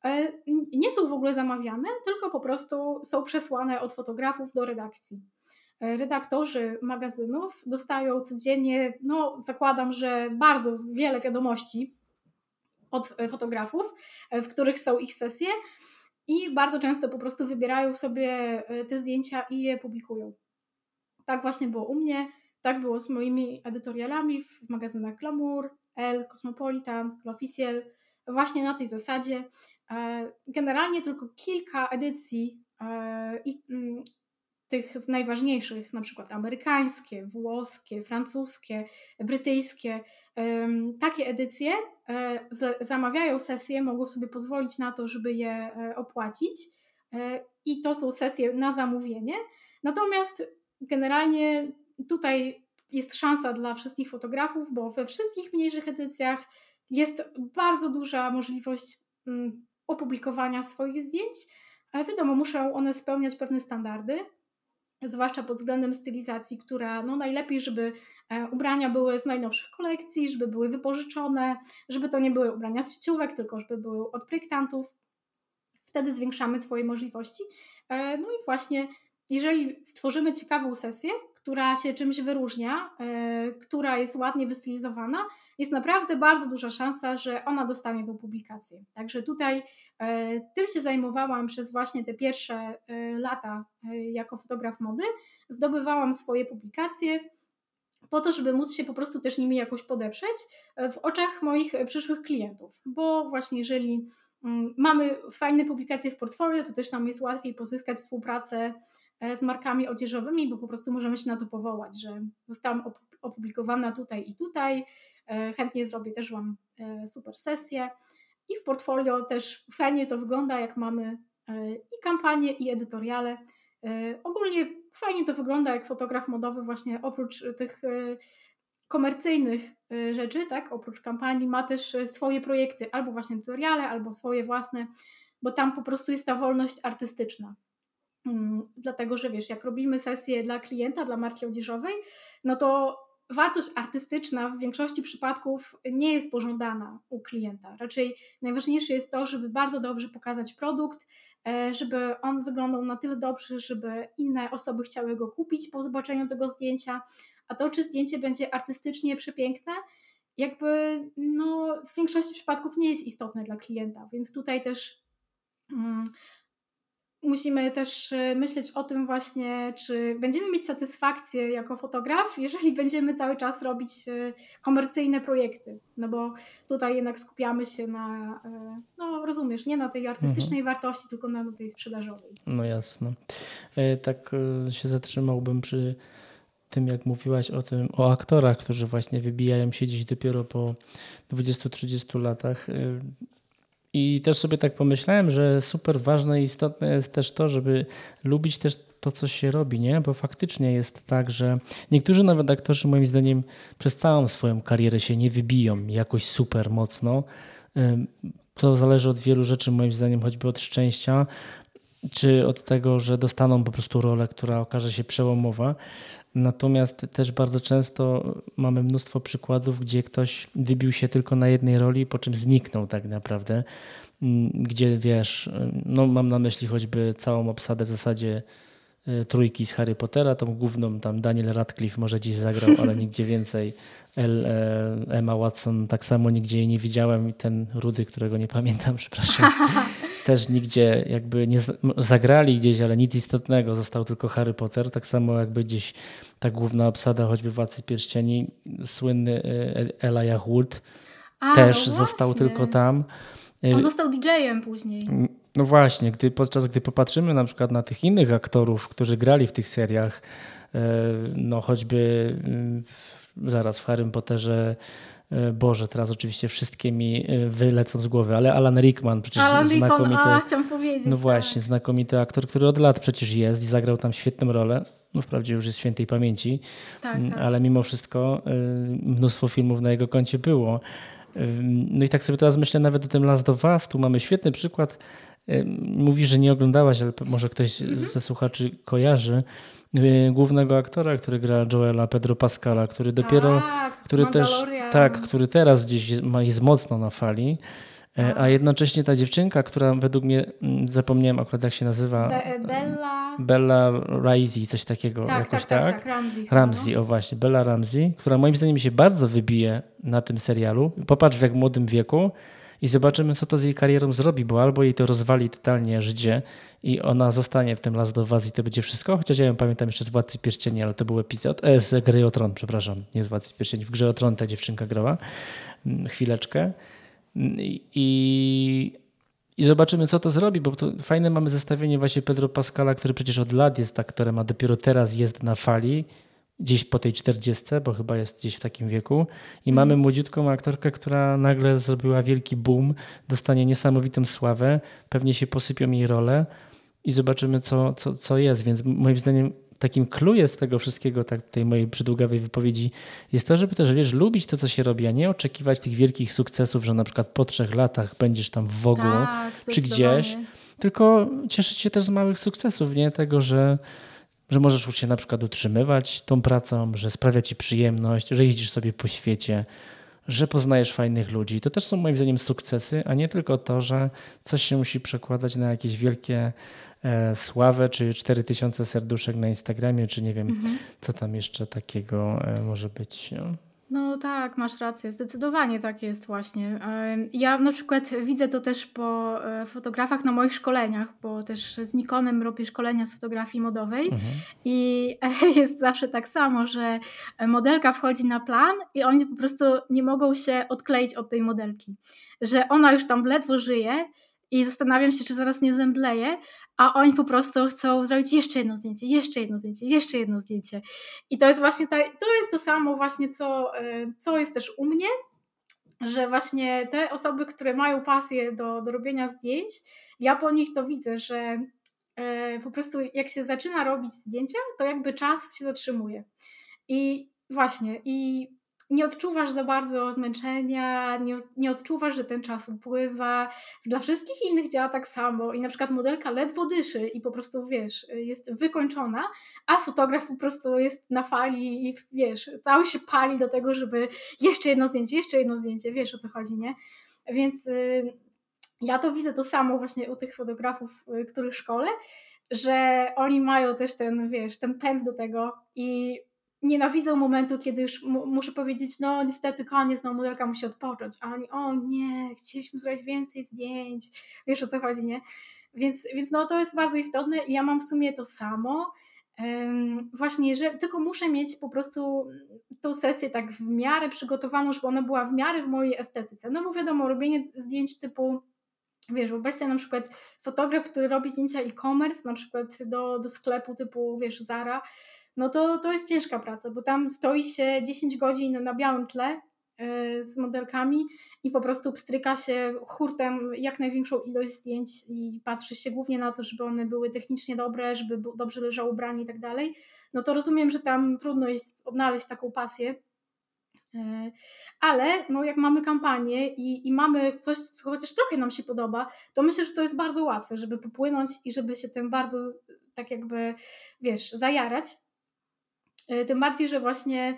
y, nie są w ogóle zamawiane, tylko po prostu są przesłane od fotografów do redakcji. Y, redaktorzy magazynów dostają codziennie, no zakładam, że bardzo wiele wiadomości od fotografów, w których są ich sesje i bardzo często po prostu wybierają sobie e, te zdjęcia i je publikują. Tak właśnie było u mnie, tak było z moimi edytorialami w magazynach Glamour, Elle, Cosmopolitan, L'Officiel, właśnie na tej zasadzie. E, generalnie tylko kilka edycji e, i mm, tych z najważniejszych, na przykład amerykańskie, włoskie, francuskie, brytyjskie, takie edycje zamawiają sesje, mogą sobie pozwolić na to, żeby je e, opłacić e, i to są sesje na zamówienie. Natomiast generalnie tutaj jest szansa dla wszystkich fotografów, bo we wszystkich mniejszych edycjach jest bardzo duża możliwość mm, opublikowania swoich zdjęć. Wiadomo, muszą one spełniać pewne standardy, zwłaszcza pod względem stylizacji, która no najlepiej, żeby e, ubrania były z najnowszych kolekcji, żeby były wypożyczone, żeby to nie były ubrania z sieciówek, tylko żeby były od projektantów. Wtedy zwiększamy swoje możliwości. E, no i właśnie, jeżeli stworzymy ciekawą sesję, która się czymś wyróżnia, e, która jest ładnie wystylizowana, jest naprawdę bardzo duża szansa, że ona dostanie tą publikację. Także tutaj e, tym się zajmowałam przez właśnie te pierwsze e, lata jako fotograf mody. Zdobywałam swoje publikacje po to, żeby móc się po prostu też nimi jakoś podeprzeć w oczach moich przyszłych klientów. Bo właśnie jeżeli mm, mamy fajne publikacje w portfolio, to też nam jest łatwiej pozyskać współpracę z markami odzieżowymi, bo po prostu możemy się na to powołać, że zostałam opublikowana tutaj i tutaj, e, chętnie zrobię też Wam e, super sesję i w portfolio też fajnie to wygląda, jak mamy i kampanie, i edytoriale. Ogólnie fajnie to wygląda, jak fotograf modowy właśnie oprócz tych komercyjnych rzeczy, tak, oprócz kampanii ma też swoje projekty, albo właśnie edytoriale, albo swoje własne, bo tam po prostu jest ta wolność artystyczna. Mm, dlatego, że wiesz, jak robimy sesję dla klienta, dla marki odzieżowej, no to wartość artystyczna w większości przypadków nie jest pożądana u klienta. Raczej najważniejsze jest to, żeby bardzo dobrze pokazać produkt, e, żeby on wyglądał na tyle dobrze, żeby inne osoby chciały go kupić po zobaczeniu tego zdjęcia. A to, czy zdjęcie będzie artystycznie przepiękne, jakby no, w większości przypadków nie jest istotne dla klienta, więc tutaj też. Mm, musimy też e, myśleć o tym właśnie, czy będziemy mieć satysfakcję jako fotograf, jeżeli będziemy cały czas robić e, komercyjne projekty. No bo tutaj jednak skupiamy się na, e, no rozumiesz, nie na tej artystycznej mhm. wartości, tylko na tej sprzedażowej. No jasne. Tak się zatrzymałbym przy tym, jak mówiłaś o tym, o aktorach, którzy właśnie wybijają się dziś dopiero po 20-30 latach. I też sobie tak pomyślałem, że super ważne i istotne jest też to, żeby lubić też to, co się robi, nie? Bo faktycznie jest tak, że niektórzy nawet aktorzy moim zdaniem przez całą swoją karierę się nie wybiją jakoś super mocno, To zależy od wielu rzeczy, moim zdaniem, choćby od szczęścia, czy od tego, że dostaną po prostu rolę, która okaże się przełomowa. Natomiast też bardzo często mamy mnóstwo przykładów, gdzie ktoś wybił się tylko na jednej roli, po czym zniknął tak naprawdę. Mm, gdzie wiesz, no mam na myśli choćby całą obsadę w zasadzie e, trójki z Harry Pottera, tą główną tam Daniel Radcliffe może dziś zagrał, ale nigdzie więcej. El, e, Emma Watson tak samo nigdzie jej nie widziałem i ten Rudy, którego nie pamiętam, przepraszam, też nigdzie jakby nie zagrali gdzieś, ale nic istotnego, został tylko Harry Potter, tak samo jakby gdzieś ta główna obsada, choćby Władcy Pierścieni, słynny e, Elijah Wood A, też no został tylko tam. On został DJ-em później. No właśnie, gdy, podczas gdy popatrzymy na przykład na tych innych aktorów, którzy grali w tych seriach, no choćby zaraz w Harry Potterze Boże, teraz oczywiście wszystkie mi e, wylecą z głowy, ale Alan Rickman przecież Alan znakomity. Rickman, a, chciałam powiedzieć. No właśnie, tak. znakomity aktor, który od lat przecież jest i zagrał tam świetną rolę. No wprawdzie już jest świętej pamięci, tak, mm, tak. ale mimo wszystko e, mnóstwo filmów na jego koncie było. No i tak sobie teraz myślę nawet o tym Last of Us. Tu mamy świetny przykład. Mówi, że nie oglądałaś, ale może ktoś mhm. ze słuchaczy kojarzy głównego aktora, który gra Joela Pedro Pascala, który dopiero, tak, który też, tak, który teraz gdzieś jest mocno na fali. E, tak. A jednocześnie ta dziewczynka, która według mnie, mm, zapomniałem akurat jak się nazywa. Be Bella. Bella Ramsey, coś takiego. Tak, jakoś, tak, tak, tak, Ramsey. Ramsey, no. o właśnie, Bella Ramsey, która moim zdaniem się bardzo wybije na tym serialu. Popatrz w jak młodym wieku i zobaczymy, co to z jej karierą zrobi, bo albo jej to rozwali totalnie życie i ona zostanie w tym Last of Us i to będzie wszystko, chociaż ja ją pamiętam jeszcze z Władcy Pierścieni, ale to był epizod, e, z Gry o Tron, przepraszam, nie z Władcy Pierścieni, w Grze o Tron ta dziewczynka grała. Mm, chwileczkę. I, i zobaczymy, co to zrobi, bo to fajne mamy zestawienie właśnie Pedro Pascala, który przecież od lat jest aktorem, a dopiero teraz jest na fali gdzieś po tej 40, bo chyba jest gdzieś w takim wieku. I mhm. mamy młodziutką aktorkę, która nagle zrobiła wielki boom, dostanie niesamowitą sławę, pewnie się posypią jej role i zobaczymy, co, co, co jest. Więc moim zdaniem takim klujem z tego wszystkiego, tak, tej mojej przydługawej wypowiedzi, jest to, żeby też, wiesz, lubić to, co się robi, a nie oczekiwać tych wielkich sukcesów, że na przykład po trzech latach będziesz tam w ogóle tak, czy gdzieś, tylko cieszyć się też z małych sukcesów, nie? Tego, że że możesz się na przykład utrzymywać tą pracą, że sprawia ci przyjemność, że jeździsz sobie po świecie, że poznajesz fajnych ludzi. To też są moim zdaniem sukcesy, a nie tylko to, że coś się musi przekładać na jakieś wielkie e, sławę, czy 4000 serduszek na Instagramie, czy nie wiem, mhm. co tam jeszcze takiego e, może być. No. No tak, masz rację, zdecydowanie tak jest właśnie. Ja na przykład widzę to też po e, fotografach na moich szkoleniach, bo też z Nikonem robię szkolenia z fotografii modowej mhm. i jest zawsze tak samo, że modelka wchodzi na plan i oni po prostu nie mogą się odkleić od tej modelki, że ona już tam ledwo żyje i zastanawiam się, czy zaraz nie zemdleje, a oni po prostu chcą zrobić jeszcze jedno zdjęcie, jeszcze jedno zdjęcie, jeszcze jedno zdjęcie. I to jest właśnie ta, to jest to samo właśnie, co, e, co jest też u mnie, że właśnie te osoby, które mają pasję do, do robienia zdjęć, ja po nich to widzę, że e, po prostu jak się zaczyna robić zdjęcia, to jakby czas się zatrzymuje. I właśnie, i nie odczuwasz za bardzo zmęczenia, nie, nie odczuwasz, że ten czas upływa. Dla wszystkich innych działa tak samo i na przykład modelka ledwo dyszy i po prostu, wiesz, jest wykończona, a fotograf po prostu jest na fali i, wiesz, cały się pali do tego, żeby jeszcze jedno zdjęcie, jeszcze jedno zdjęcie, wiesz o co chodzi, nie? Więc y, ja to widzę to samo właśnie u tych fotografów, y, których szkole, że oni mają też ten, wiesz, ten pęd do tego i nienawidzą momentu, kiedy już muszę powiedzieć, no niestety koniec, no modelka musi odpocząć, a oni, o nie, chcieliśmy zrobić więcej zdjęć, wiesz o co chodzi, nie? Więc, więc no to jest bardzo istotne. I ja mam w sumie to samo, właśnie, że tylko muszę mieć po prostu tą sesję tak w miarę przygotowaną, żeby ona była w miarę w mojej estetyce, no bo wiadomo, robienie zdjęć typu Wiesz, wyobraź sobie na przykład fotograf, który robi zdjęcia e-commerce, na przykład do, do sklepu typu, wiesz, Zara, no to, to jest ciężka praca, bo tam stoi się 10 godzin na białym tle e, z modelkami i po prostu pstryka się hurtem jak największą ilość zdjęć i patrzy się głównie na to, żeby one były technicznie dobre, żeby dobrze leżało ubranie i tak dalej, no to rozumiem, że tam trudno jest odnaleźć taką pasję, E, ale no, jak mamy kampanię i, i mamy coś, co chociaż trochę nam się podoba, to myślę, że to jest bardzo łatwe, żeby popłynąć i żeby się tym bardzo tak jakby, wiesz, zajarać. E, tym bardziej, że właśnie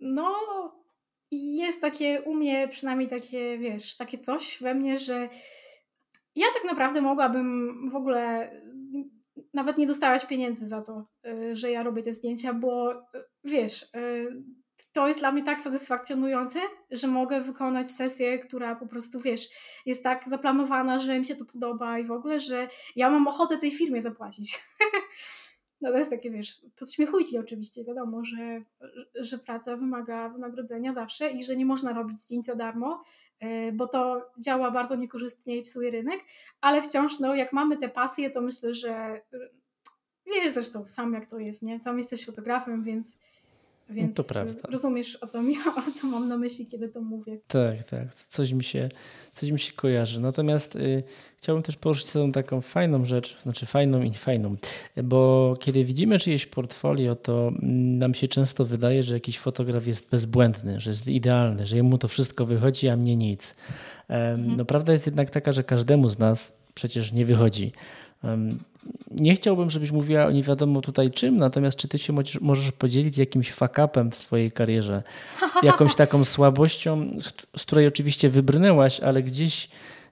no jest takie u mnie przynajmniej takie, wiesz, takie coś we mnie, że ja tak naprawdę mogłabym w ogóle nawet nie dostałaś pieniędzy za to, y, że ja robię te zdjęcia, bo y, wiesz, to jest dla mnie tak satysfakcjonujące, że mogę wykonać sesję, która po prostu, wiesz, jest tak zaplanowana, że mi się to podoba i w ogóle, że ja mam ochotę tej firmie zapłacić. No to jest takie, wiesz, podśmiechujki oczywiście, wiadomo, że, że praca wymaga wynagrodzenia zawsze i że nie można robić zdjęć za darmo, e, bo to działa bardzo niekorzystnie i psuje rynek, ale wciąż, no jak mamy te pasje, to myślę, że wiesz zresztą sam jak to jest, nie? Sam jesteś fotografem, więc więc to prawda. rozumiesz, o co, mi, o co mam na myśli, kiedy to mówię. Tak, tak. Coś mi się, coś mi się kojarzy. Natomiast y, chciałbym też poruszyć tą taką fajną rzecz, znaczy fajną i fajną, bo kiedy widzimy czyjeś portfolio, to nam się często wydaje, że jakiś fotograf jest bezbłędny, że jest idealny, że jemu to wszystko wychodzi, a mnie nic. Mhm. No prawda jest jednak taka, że każdemu z nas przecież nie wychodzi. Nie chciałbym, żebyś mówiła o nie wiadomo tutaj czym, natomiast czy ty się możesz podzielić jakimś fakapem w swojej karierze? Jakąś taką słabością, z której oczywiście wybrnęłaś, ale gdzieś,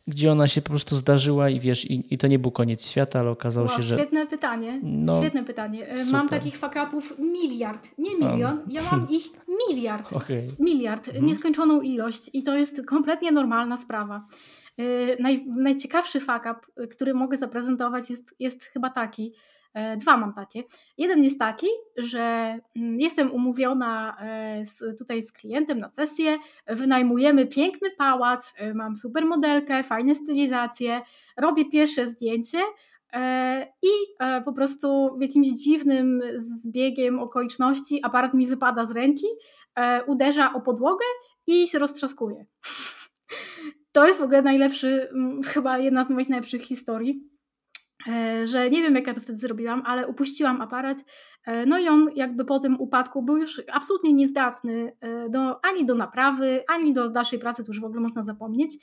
gdzie ona się po prostu zdarzyła i wiesz, i, i to nie był koniec świata, ale okazało wow, się, że... Świetne pytanie, no, świetne pytanie. E, super. Mam takich fakapów miliard, nie milion, ja mam ich miliard. Okay. Miliard, mhm. nieskończoną ilość i to jest kompletnie normalna sprawa. Y, naj, najciekawszy fakap, który mogę zaprezentować, jest, jest chyba taki. E, dwa mam takie. Jeden jest taki, że mm, jestem umówiona e, z, tutaj z klientem na sesję, wynajmujemy piękny pałac, e, mam super modelkę, fajne stylizacje, robię pierwsze zdjęcie i po prostu w jakimś dziwnym zbiegiem okoliczności aparat mi wypada z ręki, uderza o podłogę i się roztrzaskuje. to jest w ogóle najlepszy, chyba jedna z moich najlepszych historii, e, że nie wiem jak ja to wtedy zrobiłam, ale upuściłam aparat, e, no i on jakby po tym upadku był już absolutnie niezdatny e, do, ani do naprawy, ani do dalszej pracy, to już w ogóle można zapomnieć,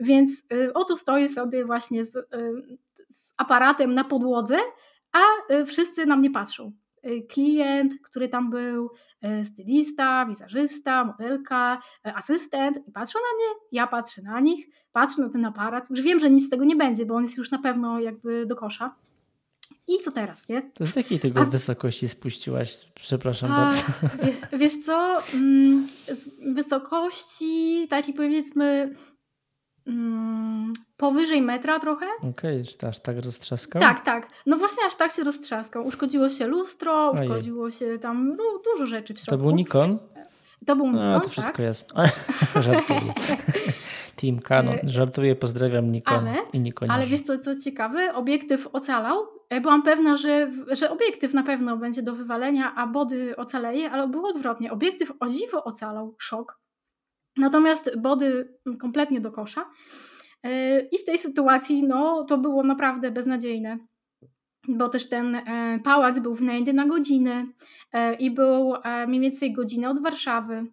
więc oto stoję sobie właśnie z, z aparatem na podłodze, a wszyscy na mnie patrzą. Y, klient, który tam był, y, stylista, wizerzysta, modelka, y, asystent i patrzą na mnie, ja patrzę na nich, patrzę na ten aparat, już wiem, że nic z tego nie będzie, bo on jest już na pewno jakby do kosza. I co teraz, nie? To z jakiej tego A... wysokości spuściłaś? Przepraszam A, bardzo. Wiesz, wiesz co, mm, z wysokości takiej powiedzmy Mm, powyżej metra trochę. Okej, okay, czy aż tak roztrzaskał? Tak, tak. No właśnie aż tak się roztrzaskał. Uszkodziło się lustro, Ojej. uszkodziło się tam no, dużo rzeczy w środku. To był Nikon? To był Nikon, A, to wszystko tak? jasne. Żartuję. Team Canon. E, żartuję, pozdrawiam Nikon ale, i Nikon. Ale wiesz co, co ciekawe? Obiektyw ocalał. Byłam pewna, że, że obiektyw na pewno będzie do wywalenia, a body ocaleje, ale było odwrotnie. Obiektyw o dziwo ocalał. Szok. Natomiast body kompletnie do kosza. E, I w tej sytuacji no, to było naprawdę beznadziejne, bo też ten e, pałac był wynajęty na godzinę e, i był mniej więcej godzinę od Warszawy,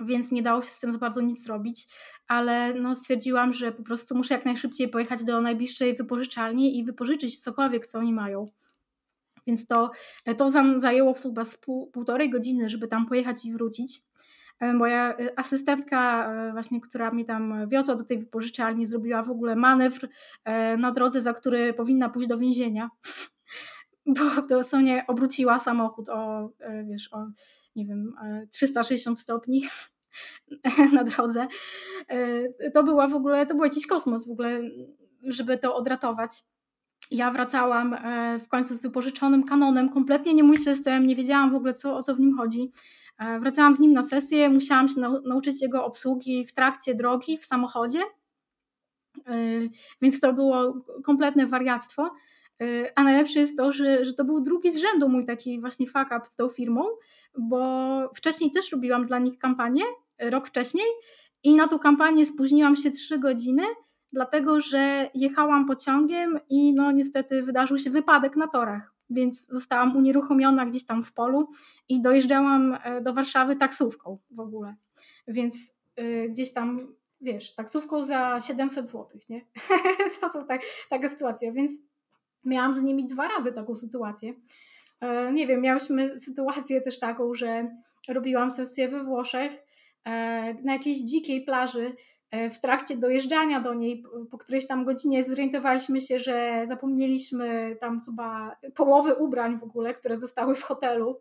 więc nie dało się z tym za bardzo nic zrobić, ale no, stwierdziłam, że po prostu muszę jak najszybciej pojechać do najbliższej wypożyczalni i wypożyczyć cokolwiek, co oni mają. Więc to, to zajęło chyba pół, półtorej godziny, żeby tam pojechać i wrócić. E, moja e, asystentka, e, właśnie, która mnie tam wiozła do tej wypożyczalni, zrobiła w ogóle manewr na drodze, za który powinna pójść do więzienia. Bo dosłownie obróciła samochód o, wiesz, o nie wiem, 360 stopni na drodze. To była w ogóle, to był jakiś kosmos w ogóle, żeby to odratować. Ja wracałam w końcu z wypożyczonym kanonem, kompletnie nie mój system, nie wiedziałam w ogóle co, o co w nim chodzi. E, wracałam z nim na sesję, musiałam się nauczyć jego obsługi w trakcie drogi, w samochodzie, e, więc to było kompletne wariactwo. E, a najlepsze jest to, że, że to był drugi z rzędu mój taki właśnie fuck up z tą firmą, bo wcześniej też robiłam dla nich kampanię, rok wcześniej i na tą kampanię spóźniłam się trzy godziny dlatego że jechałam pociągiem i no niestety wydarzył się wypadek na torach, więc zostałam unieruchomiona gdzieś tam w polu i dojeżdżałam e, do Warszawy taksówką w ogóle. Więc y, gdzieś tam, wiesz, taksówką za 700 zł, nie? to są tak, taka sytuacja, więc miałam z nimi dwa razy taką sytuację. E, nie wiem, miałyśmy sytuację też taką, że robiłam sesję we Włoszech e, na jakiejś dzikiej plaży. E, w trakcie dojeżdżania do niej, po którejś tam godzinie, zorientowaliśmy się, że zapomnieliśmy tam chyba połowy ubrań w ogóle, które zostały w hotelu.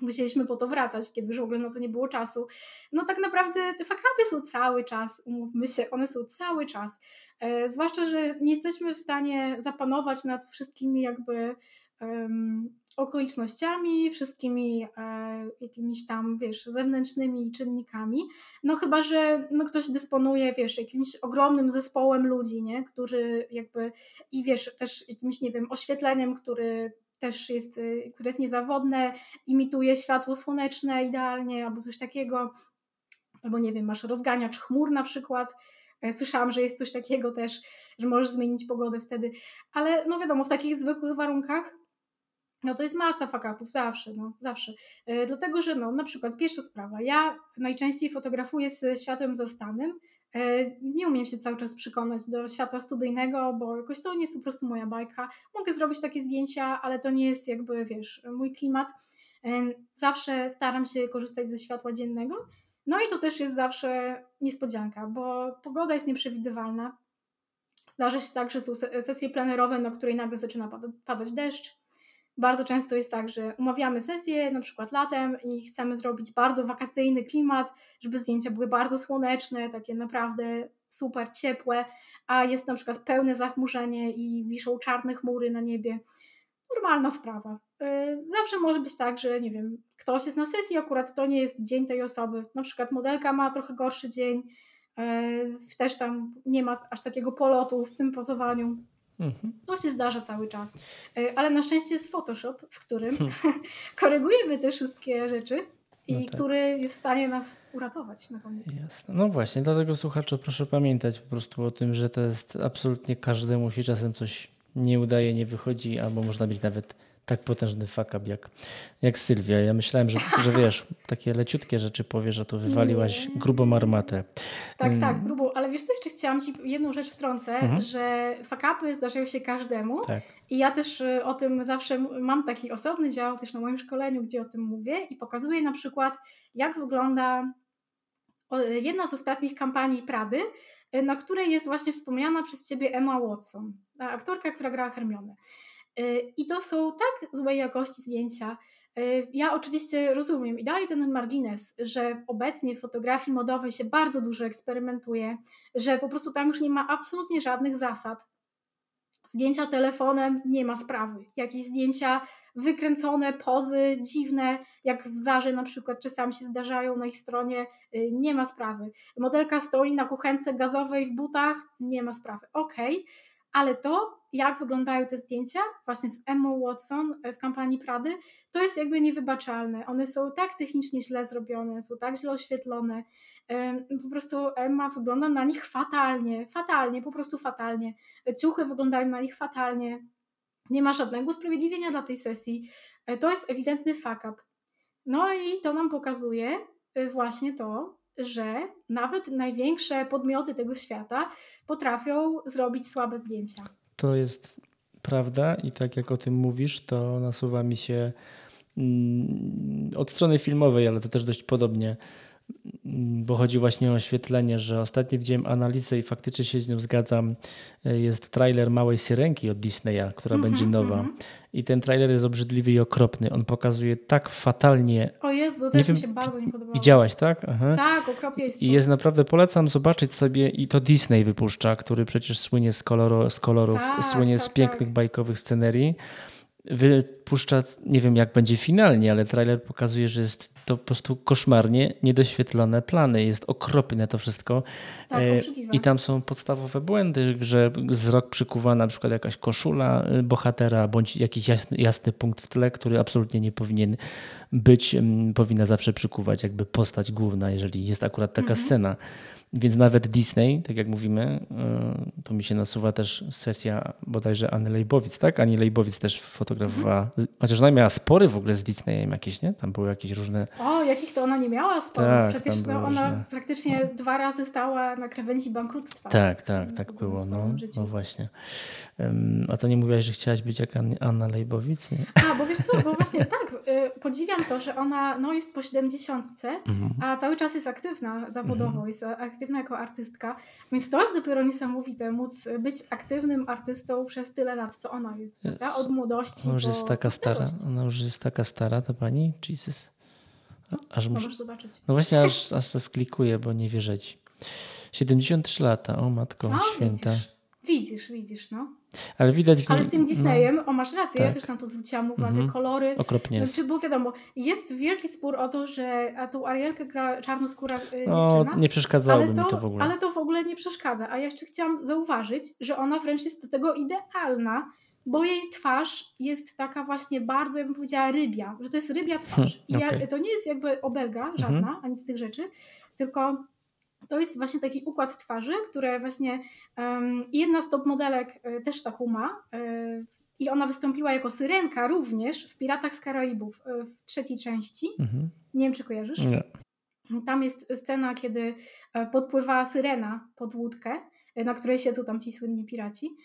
Musieliśmy po to wracać, kiedy już w ogóle no to nie było czasu. No tak naprawdę te fakapy są cały czas, umówmy się, one są cały czas. E, zwłaszcza, że nie jesteśmy w stanie zapanować nad wszystkimi jakby um, okolicznościami, wszystkimi e, jakimiś tam, wiesz, zewnętrznymi czynnikami, no chyba, że no, ktoś dysponuje, wiesz, jakimś ogromnym zespołem ludzi, nie, którzy jakby i wiesz, też jakimś, nie wiem, oświetleniem, który też jest, y, które jest niezawodne, imituje światło słoneczne idealnie albo coś takiego, albo nie wiem, masz rozganiacz chmur na przykład, e, Słyszałam, że jest coś takiego też, że możesz zmienić pogodę wtedy, ale no wiadomo, w takich zwykłych warunkach no to jest masa fakapów, zawsze, no, zawsze. Yy, dlatego, że no, na przykład pierwsza sprawa, ja najczęściej fotografuję z światłem zastanym, yy, nie umiem się cały czas przekonać do światła studyjnego, bo jakoś to nie jest po prostu moja bajka. Mogę zrobić takie zdjęcia, ale to nie jest jakby, wiesz, mój klimat. Yy, zawsze staram się korzystać ze światła dziennego, no i to też jest zawsze niespodzianka, bo pogoda jest nieprzewidywalna. Zdarza się tak, że są sesje plenerowe, na której nagle zaczyna padać deszcz, bardzo często jest tak, że umawiamy sesję na przykład latem i chcemy zrobić bardzo wakacyjny klimat, żeby zdjęcia były bardzo słoneczne, takie naprawdę super ciepłe, a jest na przykład pełne zachmurzenie i wiszą czarne chmury na niebie. Normalna sprawa. Y, zawsze może być tak, że nie wiem, ktoś jest na sesji, akurat to nie jest dzień tej osoby. Na przykład modelka ma trochę gorszy dzień, y, też tam nie ma aż takiego polotu w tym pozowaniu. Mhm. To się zdarza cały czas. E, ale na szczęście jest Photoshop, w którym hmm. korygujemy te wszystkie rzeczy i no tak. który jest w stanie nas uratować na koniec. Jasne. No właśnie, dlatego słuchacze proszę pamiętać po prostu o tym, że to jest absolutnie każdemu się czasem coś nie udaje, nie wychodzi, albo można być nawet tak potężny up jak, jak Sylwia. Ja myślałem, że, że wiesz, takie leciutkie rzeczy powiesz, a to wywaliłaś nie. grubą armatę. Tak, tak, mm. grubą, ale wiesz co, jeszcze chciałam Ci jedną rzecz wtrącę, mhm. że fuck upy zdarzają się każdemu tak. i ja też y, o tym zawsze mam taki osobny dział też na moim szkoleniu, gdzie o tym mówię i pokazuję na przykład, jak wygląda jedna z ostatnich kampanii Prady, y, na której jest właśnie wspomniana przez Ciebie Emma Watson, aktorka, która grała Hermione. Y, I to są tak złej jakości zdjęcia. Y, ja oczywiście rozumiem i daję ten margines, że obecnie w fotografii modowej się bardzo dużo eksperymentuje, że po prostu tam już nie ma absolutnie żadnych zasad. Zdjęcia telefonem nie ma sprawy. Jakieś zdjęcia wykręcone, pozy dziwne, jak w Zarze na przykład czasami się zdarzają na ich stronie, y, nie ma sprawy. Modelka stoi na kuchence gazowej w butach, nie ma sprawy. Okej, okay ale to, jak wyglądają te zdjęcia właśnie z Emma Watson e, w kampanii Prady, to jest jakby niewybaczalne. One są tak technicznie źle zrobione, są tak źle oświetlone. Po prostu Emma wygląda na nich fatalnie, fatalnie, po prostu fatalnie. Ciuchy wyglądają na nich fatalnie. Nie ma żadnego usprawiedliwienia dla tej sesji. E, to jest ewidentny fuck up. No i to nam pokazuje e, właśnie to, że nawet największe podmioty tego świata potrafią zrobić słabe zdjęcia. To jest prawda i tak jak o tym mówisz, to nasuwa mi się mm, od strony filmowej, ale to też dość podobnie bo chodzi właśnie o oświetlenie, że ostatnio widziałem analizę i faktycznie się z nią zgadzam. Jest trailer Małej Syrenki od Disneya, która mm -hmm, będzie nowa. Mm -hmm. I ten trailer jest obrzydliwy i okropny. On pokazuje tak fatalnie. O Jezu, też wiem, mi się bardzo nie podobało. Widziałaś, tak? Aha. Tak, okropnie jest. I jest naprawdę, polecam zobaczyć sobie, i to Disney wypuszcza, który przecież słynie z, koloro, z kolorów, tak, słynie tak, z pięknych, tak. bajkowych scenerii wypuszcza, nie wiem jak będzie finalnie, ale trailer pokazuje, że jest to po prostu koszmarnie niedoświetlone plany. Jest okropne to wszystko. Tak, E. I tam są podstawowe błędy, że wzrok przykuwa na przykład jakaś koszula bohatera, bądź jakiś jasny, jasny punkt w tle, który absolutnie nie powinien być, mm, powinna zawsze przykuwać jakby postać główna, jeżeli jest akurat taka Mhm. scena. Więc nawet Disney, tak jak mówimy, y, to mi się nasuwa też sesja bodajże Anny Lejbowic, tak? Ani Lejbowic też fotografowała, chociaż ona miała spory w ogóle z Disneyem jakieś, nie? Tam były jakieś różne... O, jakich to ona nie miała sporów. Tak, Przecież no, ona różne. praktycznie dwa razy stała na krawędzi bankructwa. Tak, tak, tak było. No, no właśnie. Ym, A to nie mówiłaś, że chciałaś być jak An- Anna Lejbowic? Nie? A, bo wiesz co, bo właśnie tak, y, podziwiam to, że ona no, jest po 70, Mhm. a cały czas jest aktywna zawodowo, jest aktywna jako artystka, więc to jest dopiero niesamowite, móc być aktywnym artystą przez tyle lat, co ona jest, prawda? Od młodości Ona już jest taka do stara. Ona już jest taka stara, ta pani? Jesus. A- Aż muszę... Możesz zobaczyć. No właśnie, aż, aż sobie wklikuję, bo nie wierzę ci. 73 lata, o matko No, święta. widzisz, widzisz, widzisz, no. Ale widać Ale z tym Disneyem, o masz rację, ja Tak. też na to zwróciłam uwagę, Mhm. kolory, No, okropnie jest. Znaczy, bo wiadomo, jest wielki spór o to, że a tą Arielkę gra czarnoskóra y, No, dziewczyna. nie przeszkadzałoby ale to, mi to w ogóle. ale to w ogóle nie przeszkadza. A ja jeszcze chciałam zauważyć, że ona wręcz jest do tego idealna, bo jej twarz jest taka właśnie bardzo, ja bym powiedziała, rybia, że to jest rybia twarz. I ja, okej. Mhm. to nie jest jakby obelga żadna, ani z tych rzeczy, tylko to jest właśnie taki układ twarzy, które właśnie um, jedna z top modelek y, też taką ma. y, I ona wystąpiła jako syrenka również w Piratach z Karaibów y, w trzeciej części. Mhm. Nie wiem, czy kojarzysz. Nie. Tam jest scena, kiedy podpływa syrena pod łódkę, na której siedzą tam ci słynni piraci.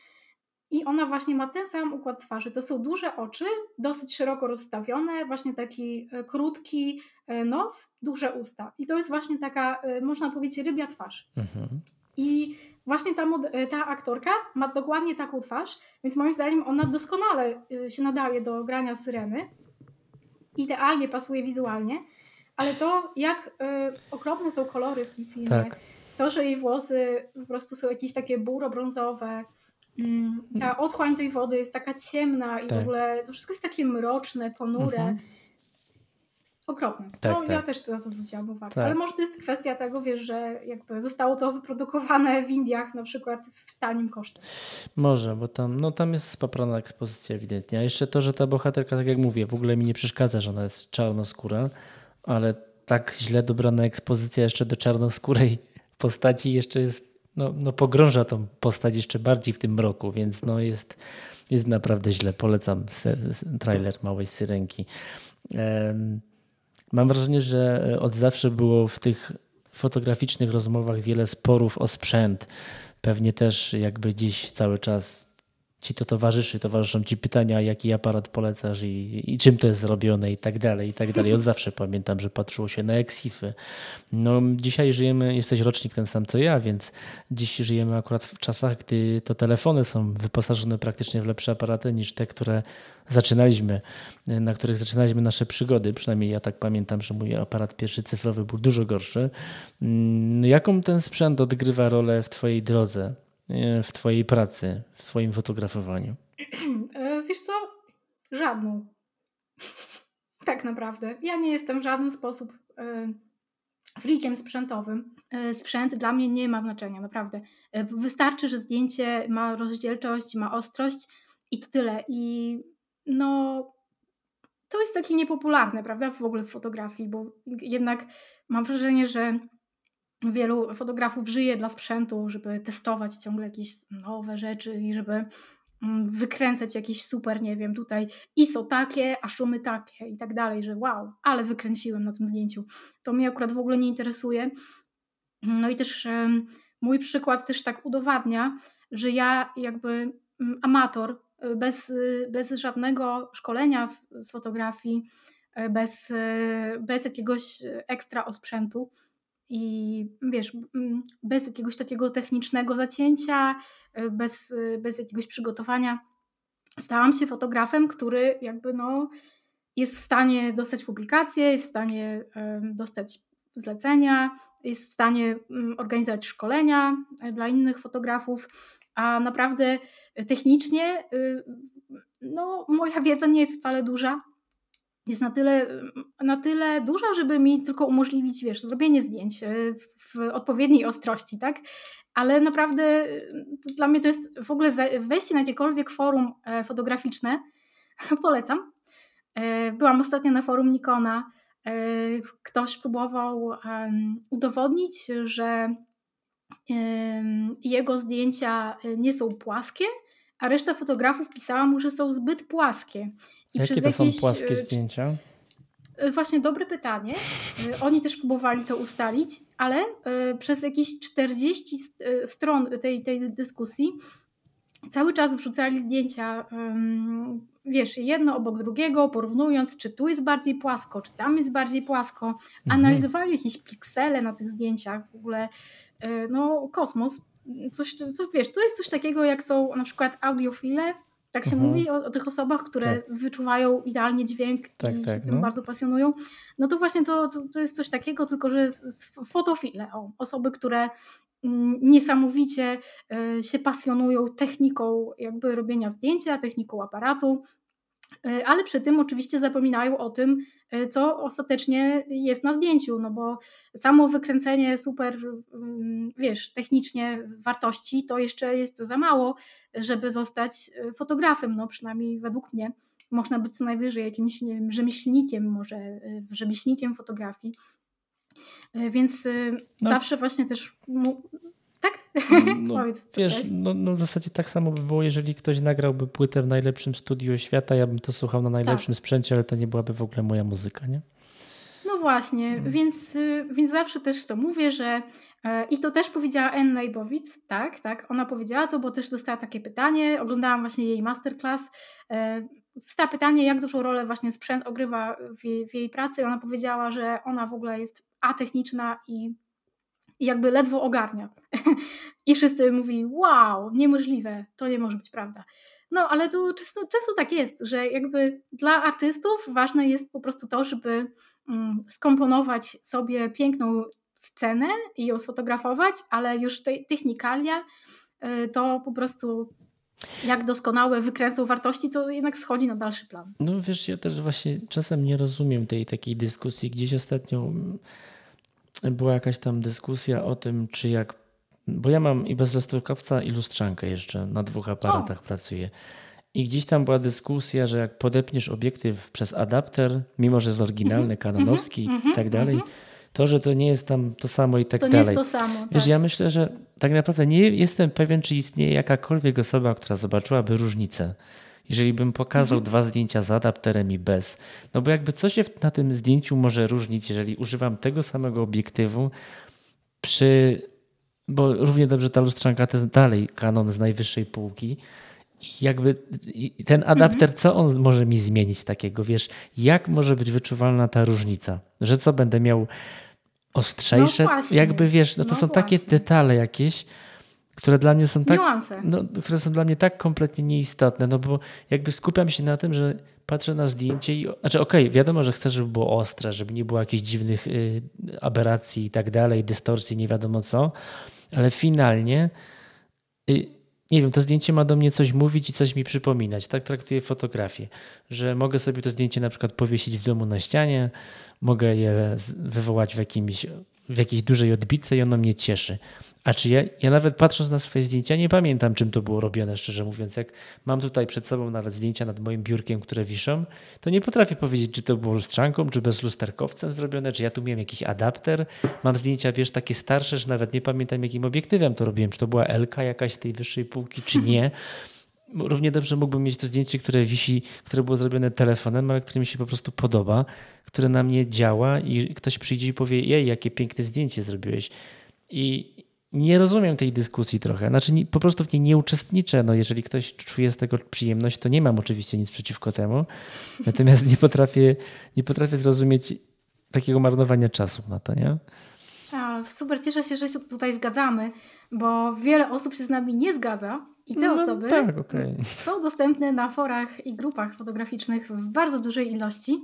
I ona właśnie ma ten sam układ twarzy. To są duże oczy, dosyć szeroko rozstawione, właśnie taki e, krótki e, nos, duże usta. I to jest właśnie taka, e, można powiedzieć, rybia twarz. Mhm. I właśnie ta, ta aktorka ma dokładnie taką twarz, więc moim zdaniem ona doskonale się nadaje do grania syreny. Idealnie pasuje wizualnie, ale to jak okropne są kolory w tym filmie, Tak. to, że jej włosy po prostu są jakieś takie buro-brązowe, ta otchłań tej wody jest taka ciemna i w Tak. ogóle to wszystko jest takie mroczne, ponure. Mhm. Okropne. Tak, no, tak. Ja też na to zwróciłam uwagę. Tak. Ale może to jest kwestia tego, wiesz, że jakby zostało to wyprodukowane w Indiach na przykład w tanim kosztem. Może, bo tam, no, tam jest spaprana ekspozycja ewidentnie. A jeszcze to, że ta bohaterka, tak jak mówię, w ogóle mi nie przeszkadza, że ona jest czarnoskóra, ale tak źle dobrana ekspozycja jeszcze do czarnoskórej postaci jeszcze jest, no, no pogrąża tą postać jeszcze bardziej w tym mroku, więc no jest, jest naprawdę źle. Polecam trailer Małej Syrenki. Mam wrażenie, że od zawsze było w tych fotograficznych rozmowach wiele sporów o sprzęt. Pewnie też jakby gdzieś cały czas ci to towarzyszy, towarzyszą ci pytania, jaki aparat polecasz i, i czym to jest zrobione i tak dalej, i tak dalej. Od zawsze pamiętam, że patrzyło się na eksify. No dzisiaj żyjemy, jesteś rocznik ten sam co ja, więc dziś żyjemy akurat w czasach, gdy to telefony są wyposażone praktycznie w lepsze aparaty niż te, które zaczynaliśmy, na których zaczynaliśmy nasze przygody. Przynajmniej ja tak pamiętam, że mój aparat pierwszy cyfrowy był dużo gorszy. Mm, Jaką ten sprzęt odgrywa rolę w twojej drodze? W Twojej pracy, w Twoim fotografowaniu? E, Wiesz co? Żadną. tak naprawdę. Ja nie jestem w żaden sposób e, freakiem sprzętowym. E, Sprzęt dla mnie nie ma znaczenia, naprawdę. E, Wystarczy, że zdjęcie ma rozdzielczość, ma ostrość i to tyle. I no, to jest takie niepopularne, prawda, w ogóle w fotografii, bo jednak mam wrażenie, że wielu fotografów żyje dla sprzętu, żeby testować ciągle jakieś nowe rzeczy i żeby mm, wykręcać jakieś super, nie wiem, tutaj ISO takie, a szumy takie i tak dalej, że wow, ale wykręciłem na tym zdjęciu. To mnie akurat w ogóle nie interesuje. No i też mój przykład też tak udowadnia, że ja jakby mm, amator, y, bez, y, bez żadnego szkolenia z, z fotografii, y, bez, bez jakiegoś ekstra osprzętu, i wiesz, mm, bez jakiegoś takiego technicznego zacięcia, y, bez, y, bez jakiegoś przygotowania, stałam się fotografem, który jakby no jest w stanie dostać publikacje, jest w stanie dostać zlecenia, jest w stanie mm, organizować szkolenia e, dla innych fotografów, a naprawdę technicznie y, no moja wiedza nie jest wcale duża, jest na tyle, na tyle duża, żeby mi tylko umożliwić, wiesz, zrobienie zdjęć e, w odpowiedniej ostrości, tak? Ale naprawdę e, dla mnie to jest w ogóle wejście na jakiekolwiek forum e, fotograficzne, polecam. Byłam ostatnio na forum Nikona. Ktoś próbował udowodnić, że jego zdjęcia nie są płaskie, a reszta fotografów pisała mu, że są zbyt płaskie. I Jakie to jakieś, są płaskie e, zdjęcia? E, właśnie dobre pytanie. E, oni też próbowali to ustalić, ale przez jakieś 40 stron tej, tej dyskusji cały czas wrzucali zdjęcia, wiesz, jedno obok drugiego, porównując, czy tu jest bardziej płasko, czy tam jest bardziej płasko. Mhm. Analizowali jakieś piksele na tych zdjęciach, w ogóle no kosmos coś, co, wiesz, to jest coś takiego, jak są na przykład audiofile, tak się mhm. mówi o, o, tych osobach, które tak. wyczuwają idealnie dźwięk tak, i tak, się tym no. bardzo pasjonują. No to właśnie to, to, jest coś takiego, tylko że z, fotofile, o, osoby, które mm, niesamowicie y, się pasjonują techniką jakby robienia zdjęcia, techniką aparatu, ale przy tym oczywiście zapominają o tym, E, co ostatecznie jest na zdjęciu, no bo samo wykręcenie super, mm, wiesz, technicznie wartości to jeszcze jest za mało, żeby zostać e, fotografem, no przynajmniej według mnie. Można być co najwyżej jakimś nie wiem, rzemieślnikiem, może e, rzemieślnikiem fotografii. Więc no. zawsze właśnie też? No, Powiedz, wiesz, no, no, w zasadzie tak samo by było, jeżeli ktoś nagrałby płytę w najlepszym studiu świata, ja bym to słuchał na najlepszym tak. sprzęcie, ale to nie byłaby w ogóle moja muzyka, nie? No właśnie, hmm. więc, y, więc zawsze też to mówię, że e, i to też powiedziała Anne Leibowitz, tak, tak, ona powiedziała to, bo też dostała takie pytanie, oglądałam właśnie jej masterclass, e, dostała pytanie, jak dużą rolę właśnie sprzęt ogrywa w jej, w jej pracy i ona powiedziała, że ona w ogóle jest atechniczna i i jakby ledwo ogarnia. I wszyscy mówili, wow, niemożliwe, to nie może być prawda. No, ale to często, często tak jest, że jakby dla artystów ważne jest po prostu to, żeby mm, skomponować sobie piękną scenę i ją sfotografować, ale już te technikalia y, to po prostu jak doskonałe wykręcą wartości, to jednak schodzi na dalszy plan. No wiesz, ja też właśnie czasem nie rozumiem tej takiej dyskusji. Gdzieś ostatnio była jakaś tam dyskusja o tym, czy jak. Bo ja mam i bez lusterkowca, i lustrzankę jeszcze na dwóch aparatach o. pracuję. I gdzieś tam była dyskusja, że jak podepniesz obiektyw przez adapter, mimo że jest oryginalny, mhm, kanonowski mm -hmm, i tak dalej, mm -hmm. to, że to nie jest tam to samo i tak to dalej. To nie jest to samo. Wiesz, tak. ja myślę, że tak naprawdę nie jestem pewien, czy istnieje jakakolwiek osoba, która zobaczyłaby różnicę jeżeli bym pokazał mhm. dwa zdjęcia z adapterem i bez. No bo jakby co się na tym zdjęciu może różnić, jeżeli używam tego samego obiektywu przy. Bo równie dobrze ta lustrzanka to jest dalej kanon z najwyższej półki. I jakby ten adapter, mhm. co on może mi zmienić takiego, wiesz, jak może być wyczuwalna ta różnica? Że co będę miał ostrzejsze? No jakby wiesz, no to no są właśnie. takie detale jakieś, które dla mnie są tak, no, które są dla mnie tak kompletnie nieistotne, no bo jakby skupiam się na tym, że patrzę na zdjęcie i, znaczy okej, okay, wiadomo, że chcę, żeby było ostre, żeby nie było jakichś dziwnych y, aberracji i tak dalej, dystorsji, nie wiadomo co, ale finalnie y, nie wiem, to zdjęcie ma do mnie coś mówić i coś mi przypominać. Tak traktuję fotografię, że mogę sobie to zdjęcie na przykład powiesić w domu na ścianie, mogę je wywołać w, jakimś, w jakiejś dużej odbice i ono mnie cieszy. A czy ja, ja nawet patrząc na swoje zdjęcia, nie pamiętam, czym to było robione, szczerze mówiąc. Jak mam tutaj przed sobą nawet zdjęcia nad moim biurkiem, które wiszą, to nie potrafię powiedzieć, czy to było lustrzanką, czy bez lusterkowcem zrobione, czy ja tu miałem jakiś adapter. Mam zdjęcia, wiesz, takie starsze, że nawet nie pamiętam, jakim obiektywem to robiłem. Czy to była Elka jakaś tej wyższej półki, czy nie. Równie dobrze mógłbym mieć to zdjęcie, które wisi, które było zrobione telefonem, ale które mi się po prostu podoba, które na mnie działa i ktoś przyjdzie i powie, jej, jakie piękne zdjęcie zrobiłeś. I, nie rozumiem tej dyskusji trochę. Znaczy nie, po prostu w niej nie uczestniczę. No, jeżeli ktoś czuje z tego przyjemność, to nie mam oczywiście nic przeciwko temu. Natomiast nie potrafię, nie potrafię zrozumieć takiego marnowania czasu na to, nie? A, super, cieszę się, że się tutaj zgadzamy, bo wiele osób się z nami nie zgadza i te no, osoby tak, okay. są dostępne na forach i grupach fotograficznych w bardzo dużej ilości.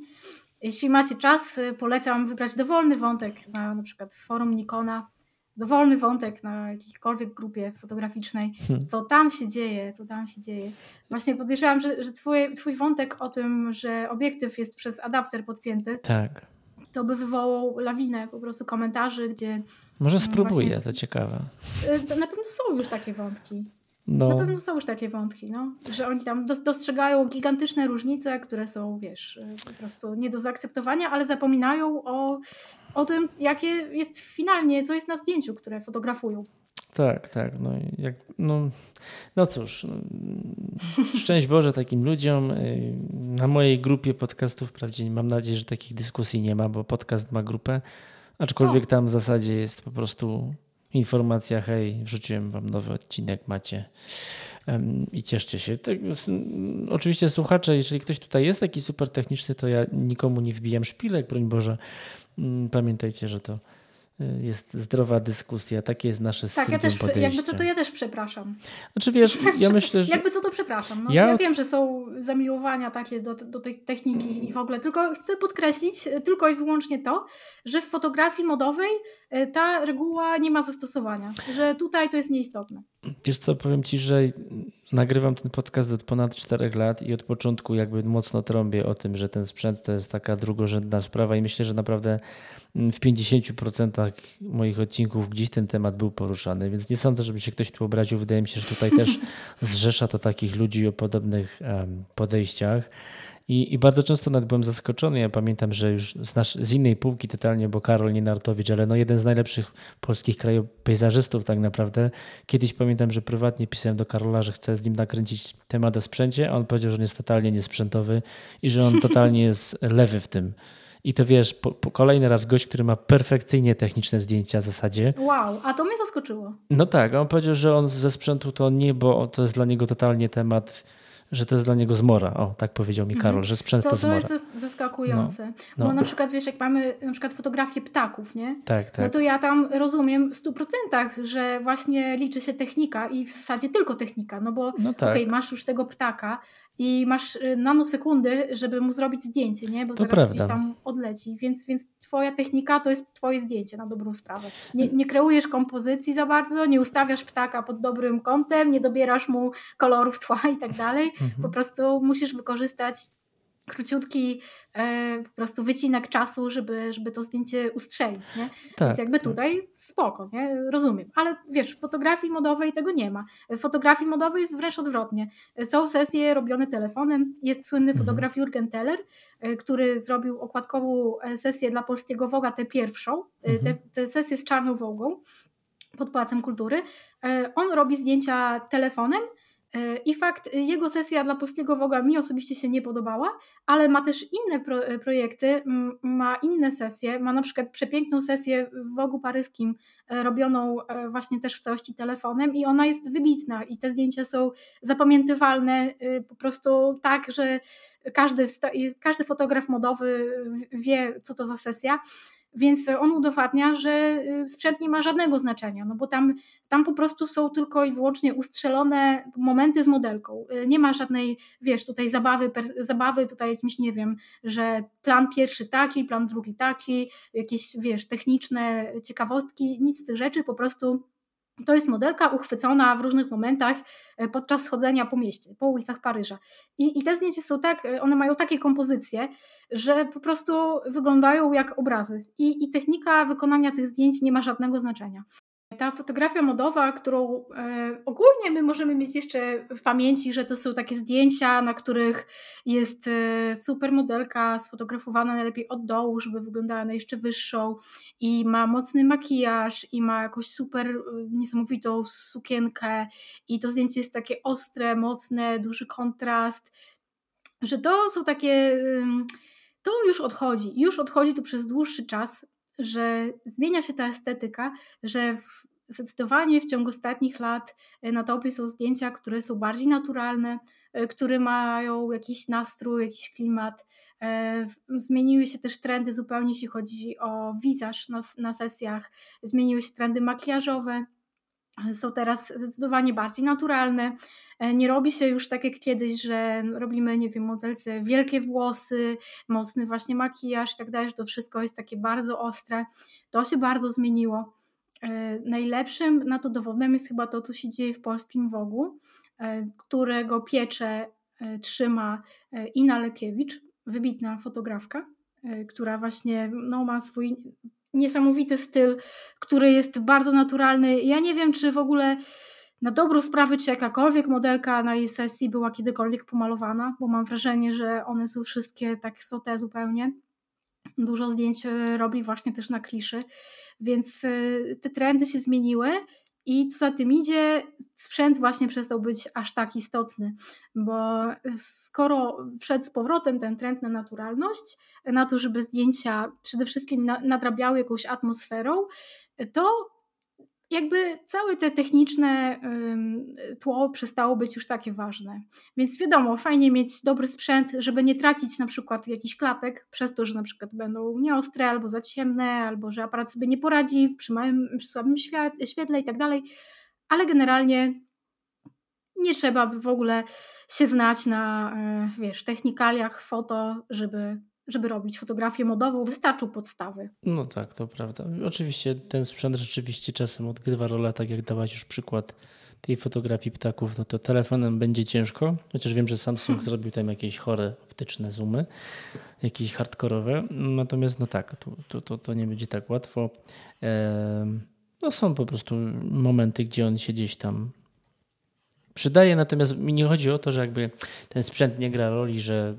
Jeśli macie czas, polecam wybrać dowolny wątek na na przykład forum Nikona dowolny wątek na jakiejkolwiek grupie fotograficznej, hmm. co tam się dzieje, co tam się dzieje. Właśnie podejrzewam, że, że twój, twój wątek o tym, że obiektyw jest przez adapter podpięty, tak. to by wywołał lawinę po prostu komentarzy, gdzie... Może spróbuję, właśnie, to ciekawe. Y, na pewno są już takie wątki. No. Na pewno są już takie wątki, no, że oni tam dostrzegają gigantyczne różnice, które są, wiesz, y, po prostu nie do zaakceptowania, ale zapominają o, o tym, jakie jest finalnie, co jest na zdjęciu, które fotografują. Tak, tak. No, jak, no, no cóż, no, szczęść Boże takim ludziom. Y, na mojej grupie podcastów, wprawdzie mam nadzieję, że takich dyskusji nie ma, bo podcast ma grupę, aczkolwiek o. tam w zasadzie jest po prostu informacja, hej, wrzuciłem wam nowy odcinek, macie i cieszcie się. Tak, oczywiście słuchacze, jeżeli ktoś tutaj jest taki super techniczny, to ja nikomu nie wbijam szpilek, broń Boże. Mm, pamiętajcie, że to jest zdrowa dyskusja. Takie jest nasze Tak, ja też, podejście. jakby co to ja też przepraszam. Znaczy wiesz, ja myślę, że... jakby co to przepraszam. No, ja... ja wiem, że są zamiłowania takie do, do tej techniki i w ogóle, tylko chcę podkreślić y, tylko i wyłącznie to, że w fotografii modowej y, ta reguła nie ma zastosowania, że tutaj to jest nieistotne. Wiesz co, powiem Ci, że nagrywam ten podcast od ponad 4 lat i od początku jakby mocno trąbię o tym, że ten sprzęt to jest taka drugorzędna sprawa i myślę, że naprawdę w 50% moich odcinków gdzieś ten temat był poruszany, więc nie sądzę, żeby się ktoś tu obraził. Wydaje mi się, że tutaj też zrzesza to takich ludzi o podobnych podejściach. I, I, bardzo często nawet byłem zaskoczony. Ja pamiętam, że już z, nasz, z innej półki totalnie, bo Karol Nienartowicz, ale no jeden z najlepszych polskich krajopejzażystów tak naprawdę. Kiedyś pamiętam, że prywatnie pisałem do Karola, że chcę z nim nakręcić temat o sprzęcie, a on powiedział, że on jest totalnie niesprzętowy i że on totalnie jest lewy w tym. I to wiesz, po, po kolejny raz gość, który ma perfekcyjnie techniczne zdjęcia w zasadzie. Wow, a to mnie zaskoczyło. No tak, on powiedział, że on ze sprzętu to nie, bo to jest dla niego totalnie temat że to jest dla niego zmora. O, tak powiedział mi Karol, że sprzęt to, to zmora. To jest zaskakujące. No, no. Bo na przykład, wiesz, jak mamy na przykład fotografię ptaków, nie? Tak, tak. No to ja tam rozumiem w stu procentach, że właśnie liczy się technika i w zasadzie tylko technika, no bo no tak. okej, okay, masz już tego ptaka, i masz y, nanosekundy, żeby mu zrobić zdjęcie, nie? Bo to zaraz prawda. gdzieś tam odleci. Więc, więc twoja technika to jest twoje zdjęcie na dobrą sprawę. Nie, nie kreujesz kompozycji za bardzo, nie ustawiasz ptaka pod dobrym kątem, nie dobierasz mu kolorów tła i tak dalej. Mhm. Po prostu musisz wykorzystać króciutki e, po prostu wycinek czasu, żeby, żeby to zdjęcie ustrzelić, nie? Tak. Więc jakby tutaj spoko, nie? Rozumiem. Ale wiesz, w fotografii modowej tego nie ma. W fotografii modowej jest wręcz odwrotnie. Są sesje robione telefonem. Jest słynny mhm. fotograf Jurgen Teller, e, który zrobił okładkową e, sesję dla polskiego Woga, tę pierwszą, e, mhm. tę, sesję z czarną Wogą pod Pałacem Kultury. On robi zdjęcia telefonem, I fakt, y, jego sesja dla polskiego Woga mi osobiście się nie podobała, ale ma też inne pro, e, projekty, ma inne sesje, ma na przykład przepiękną sesję w Wogu paryskim, e, robioną właśnie też w całości telefonem i ona jest wybitna i te zdjęcia są zapamiętywalne po prostu tak, że każdy, każdy fotograf modowy wie, co to za sesja. Więc on udowadnia, że y, sprzęt nie ma żadnego znaczenia, no bo tam, tam po prostu są tylko i wyłącznie ustrzelone momenty z modelką. Y, nie ma żadnej, wiesz, tutaj zabawy, zabawy tutaj jakimś, nie wiem, że plan pierwszy taki, plan drugi taki, jakieś, wiesz, techniczne ciekawostki, nic z tych rzeczy, po prostu to jest modelka uchwycona w różnych momentach e, podczas chodzenia po mieście, po ulicach Paryża. I, I te zdjęcia są tak, e, one mają takie kompozycje, że po prostu wyglądają jak obrazy. I, I technika wykonania tych zdjęć nie ma żadnego znaczenia. Ta fotografia modowa, którą e, ogólnie my możemy mieć jeszcze w pamięci, że to są takie zdjęcia, na których jest e, super modelka sfotografowana najlepiej od dołu, żeby wyglądała na jeszcze wyższą i ma mocny makijaż i ma jakąś super e, niesamowitą sukienkę i to zdjęcie jest takie ostre, mocne, duży kontrast, że to są takie to już odchodzi. Już odchodzi to przez dłuższy czas, że zmienia się ta estetyka, że w, zdecydowanie w ciągu ostatnich lat e, na topie są zdjęcia, które są bardziej naturalne, e, które mają jakiś nastrój, jakiś klimat. E, zmieniły się też trendy zupełnie, jeśli chodzi o wizaż na, na sesjach, zmieniły się trendy makijażowe są teraz zdecydowanie bardziej naturalne. E, nie robi się już tak jak kiedyś, że robimy, nie wiem, modelce wielkie włosy, mocny właśnie makijaż i tak dalej, że to wszystko jest takie bardzo ostre. To się bardzo zmieniło. Najlepszym na to dowodem jest chyba to, co się dzieje w polskim Wogu, którego piecze trzyma Ina Lekiewicz, wybitna fotografka, która właśnie no, ma swój niesamowity styl, który jest bardzo naturalny. Ja nie wiem, czy w ogóle na dobrą sprawę, czy jakakolwiek modelka na jej sesji była kiedykolwiek pomalowana, bo mam wrażenie, że one są wszystkie tak sote zupełnie. Dużo zdjęć e, robi właśnie też na kliszy, więc e, te trendy się zmieniły i co za tym idzie, sprzęt właśnie przestał być aż tak istotny, bo skoro wszedł z powrotem ten trend na naturalność, na to, żeby zdjęcia przede wszystkim nadrabiały jakąś atmosferą, to jakby całe te techniczne tło przestało być już takie ważne. Więc wiadomo, fajnie mieć dobry sprzęt, żeby nie tracić na przykład jakichś klatek przez to, że na przykład będą nieostre albo za ciemne, albo że aparat sobie nie poradzi przy, małym, przy słabym świetle i tak dalej. Ale generalnie nie trzeba by w ogóle się znać na e, wiesz, technikaliach foto, żeby żeby robić fotografię modową, wystarczą podstawy. No tak, to prawda. Oczywiście ten sprzęt rzeczywiście czasem odgrywa rolę, tak jak dałaś już przykład tej fotografii ptaków, no to telefonem będzie ciężko, chociaż wiem, że Samsung hmm. zrobił tam jakieś chore optyczne zoomy, jakieś hardkorowe, natomiast no tak, to, to, to, to nie będzie tak łatwo. No są po prostu momenty, gdzie on się gdzieś tam przydaje, natomiast mi nie chodzi o to, że jakby ten sprzęt nie gra roli, że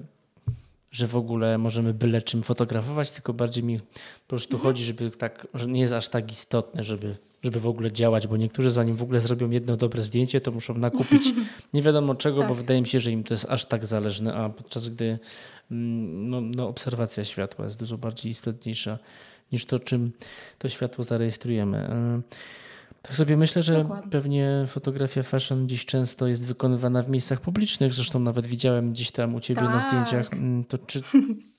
że w ogóle możemy byle czym fotografować, tylko bardziej mi po prostu mhm. chodzi, żeby tak, że nie jest aż tak istotne, żeby, żeby w ogóle działać, bo niektórzy zanim w ogóle zrobią jedno dobre zdjęcie, to muszą nakupić nie wiadomo czego, tak. bo wydaje mi się, że im to jest aż tak zależne, a podczas gdy mm, no, no, obserwacja światła jest dużo bardziej istotniejsza niż to, czym to światło zarejestrujemy. Tak sobie myślę, że Dokładnie. pewnie fotografia fashion dziś często jest wykonywana w miejscach publicznych. Zresztą nawet widziałem gdzieś tam u ciebie tak. na zdjęciach. Mm, to czy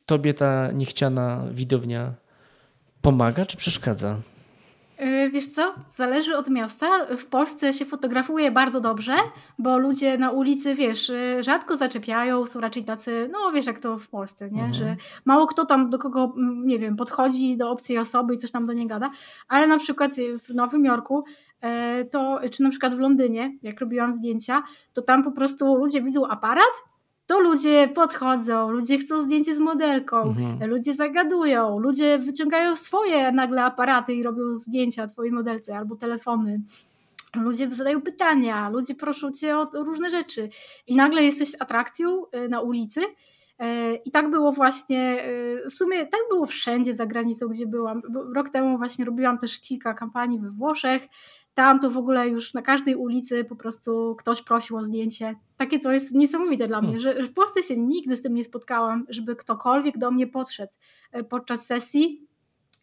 tobie ta niechciana widownia pomaga czy przeszkadza? E, wiesz co? Zależy od miasta. W Polsce się fotografuje bardzo dobrze, bo ludzie na ulicy, wiesz, e, rzadko zaczepiają, są raczej tacy, no wiesz jak to w Polsce, nie? Mhm. Że mało kto tam do kogo, nie wiem, podchodzi do obcej osoby i coś tam do niej gada, ale na przykład w Nowym Jorku e, to, czy na przykład w Londynie, jak robiłam zdjęcia, to tam po prostu ludzie widzą aparat to ludzie podchodzą, ludzie chcą zdjęcie z modelką, mhm. ludzie zagadują, ludzie wyciągają swoje nagle aparaty i robią zdjęcia twojej modelce albo telefony. Ludzie zadają pytania, ludzie proszą cię o różne rzeczy i nagle jesteś atrakcją y, na ulicy. Y, I tak było właśnie, y, w sumie tak było wszędzie za granicą, gdzie byłam. Rok temu właśnie robiłam też kilka kampanii we Włoszech tam to w ogóle już na każdej ulicy po prostu ktoś prosił o zdjęcie. Takie to jest niesamowite dla mnie, hmm. że w Polsce się nigdy z tym nie spotkałam, żeby ktokolwiek do mnie podszedł e, podczas sesji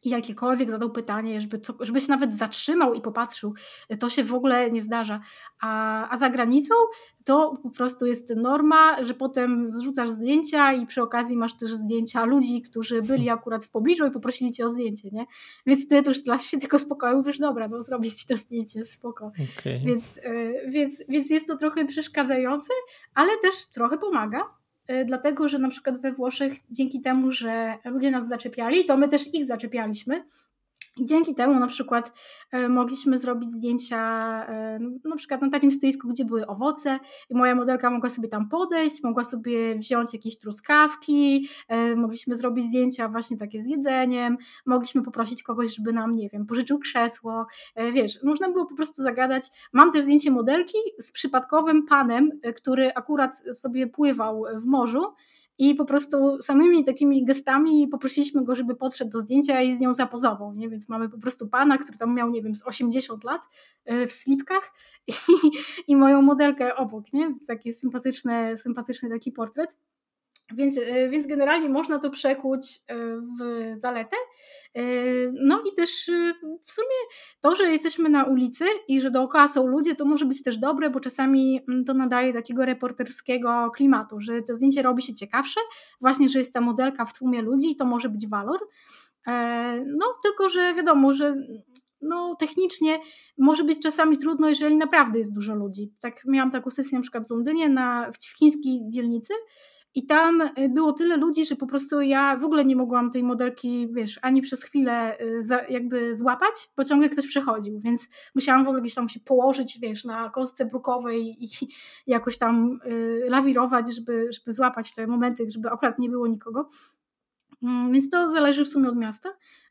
i jakiekolwiek zadał pytanie, żeby, co, żeby się nawet zatrzymał i popatrzył, to się w ogóle nie zdarza. A, a za granicą to po prostu jest norma, że potem zrzucasz zdjęcia i przy okazji masz też zdjęcia ludzi, którzy byli akurat w pobliżu i poprosili cię o zdjęcie, nie? Więc ty to już dla świętego spokoju wiesz, dobra, no zrobić ci to zdjęcie, spoko. Okay. Więc, yy, więc, więc jest to trochę przeszkadzające, ale też trochę pomaga, dlatego że na przykład we Włoszech dzięki temu, że ludzie nas zaczepiali, to my też ich zaczepialiśmy i dzięki temu na przykład e, mogliśmy zrobić zdjęcia e, na przykład na takim stoisku, gdzie były owoce i moja modelka mogła sobie tam podejść, mogła sobie wziąć jakieś truskawki, e, mogliśmy zrobić zdjęcia właśnie takie z jedzeniem, mogliśmy poprosić kogoś, żeby nam, nie wiem, pożyczył krzesło, wiesz, można było po prostu zagadać. Mam też zdjęcie modelki z przypadkowym panem, który akurat sobie pływał w morzu i po prostu samymi takimi gestami poprosiliśmy go, żeby podszedł do zdjęcia i z nią zapozował, nie? Więc mamy po prostu pana, który tam miał, nie wiem, z 80 lat e, w slipkach i, i moją modelkę obok, nie? Taki sympatyczny, sympatyczny taki portret. Więc, e, więc generalnie można to przekuć e, w zaletę. E, no i też w sumie to, że jesteśmy na ulicy i że dookoła są ludzie, to może być też dobre, bo czasami mm, to nadaje takiego reporterskiego klimatu, że to zdjęcie robi się ciekawsze, właśnie, że jest ta modelka w tłumie ludzi i to może być walor. No tylko, że wiadomo, że no, technicznie może być czasami trudno, jeżeli naprawdę jest dużo ludzi. Tak miałam taką sesję na przykład w Londynie, na, w chińskiej dzielnicy, I tam y, było tyle ludzi, że po prostu ja w ogóle nie mogłam tej modelki, wiesz, ani przez chwilę y, za, jakby złapać, bo ciągle ktoś przechodził, więc musiałam w ogóle gdzieś tam się położyć, wiesz, na kostce brukowej i jakoś tam y, lawirować, żeby, żeby złapać te momenty, żeby akurat nie było nikogo. Mm, więc to zależy w sumie od miasta,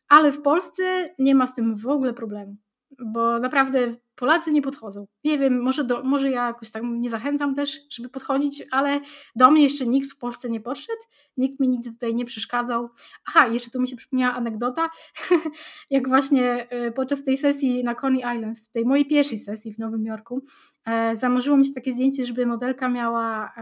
ale w Polsce nie ma z tym w ogóle problemu, bo naprawdę Polacy nie podchodzą. Nie wiem, może, do, może ja jakoś tam nie zachęcam też, żeby podchodzić, ale do mnie jeszcze nikt w Polsce nie podszedł, nikt mi nigdy tutaj nie przeszkadzał. Aha, jeszcze tu mi się przypomniała anegdota, jak właśnie e, podczas tej sesji na Coney Island, w tej mojej pierwszej sesji w Nowym Jorku, e, zamarzyło mi się takie zdjęcie, żeby modelka miała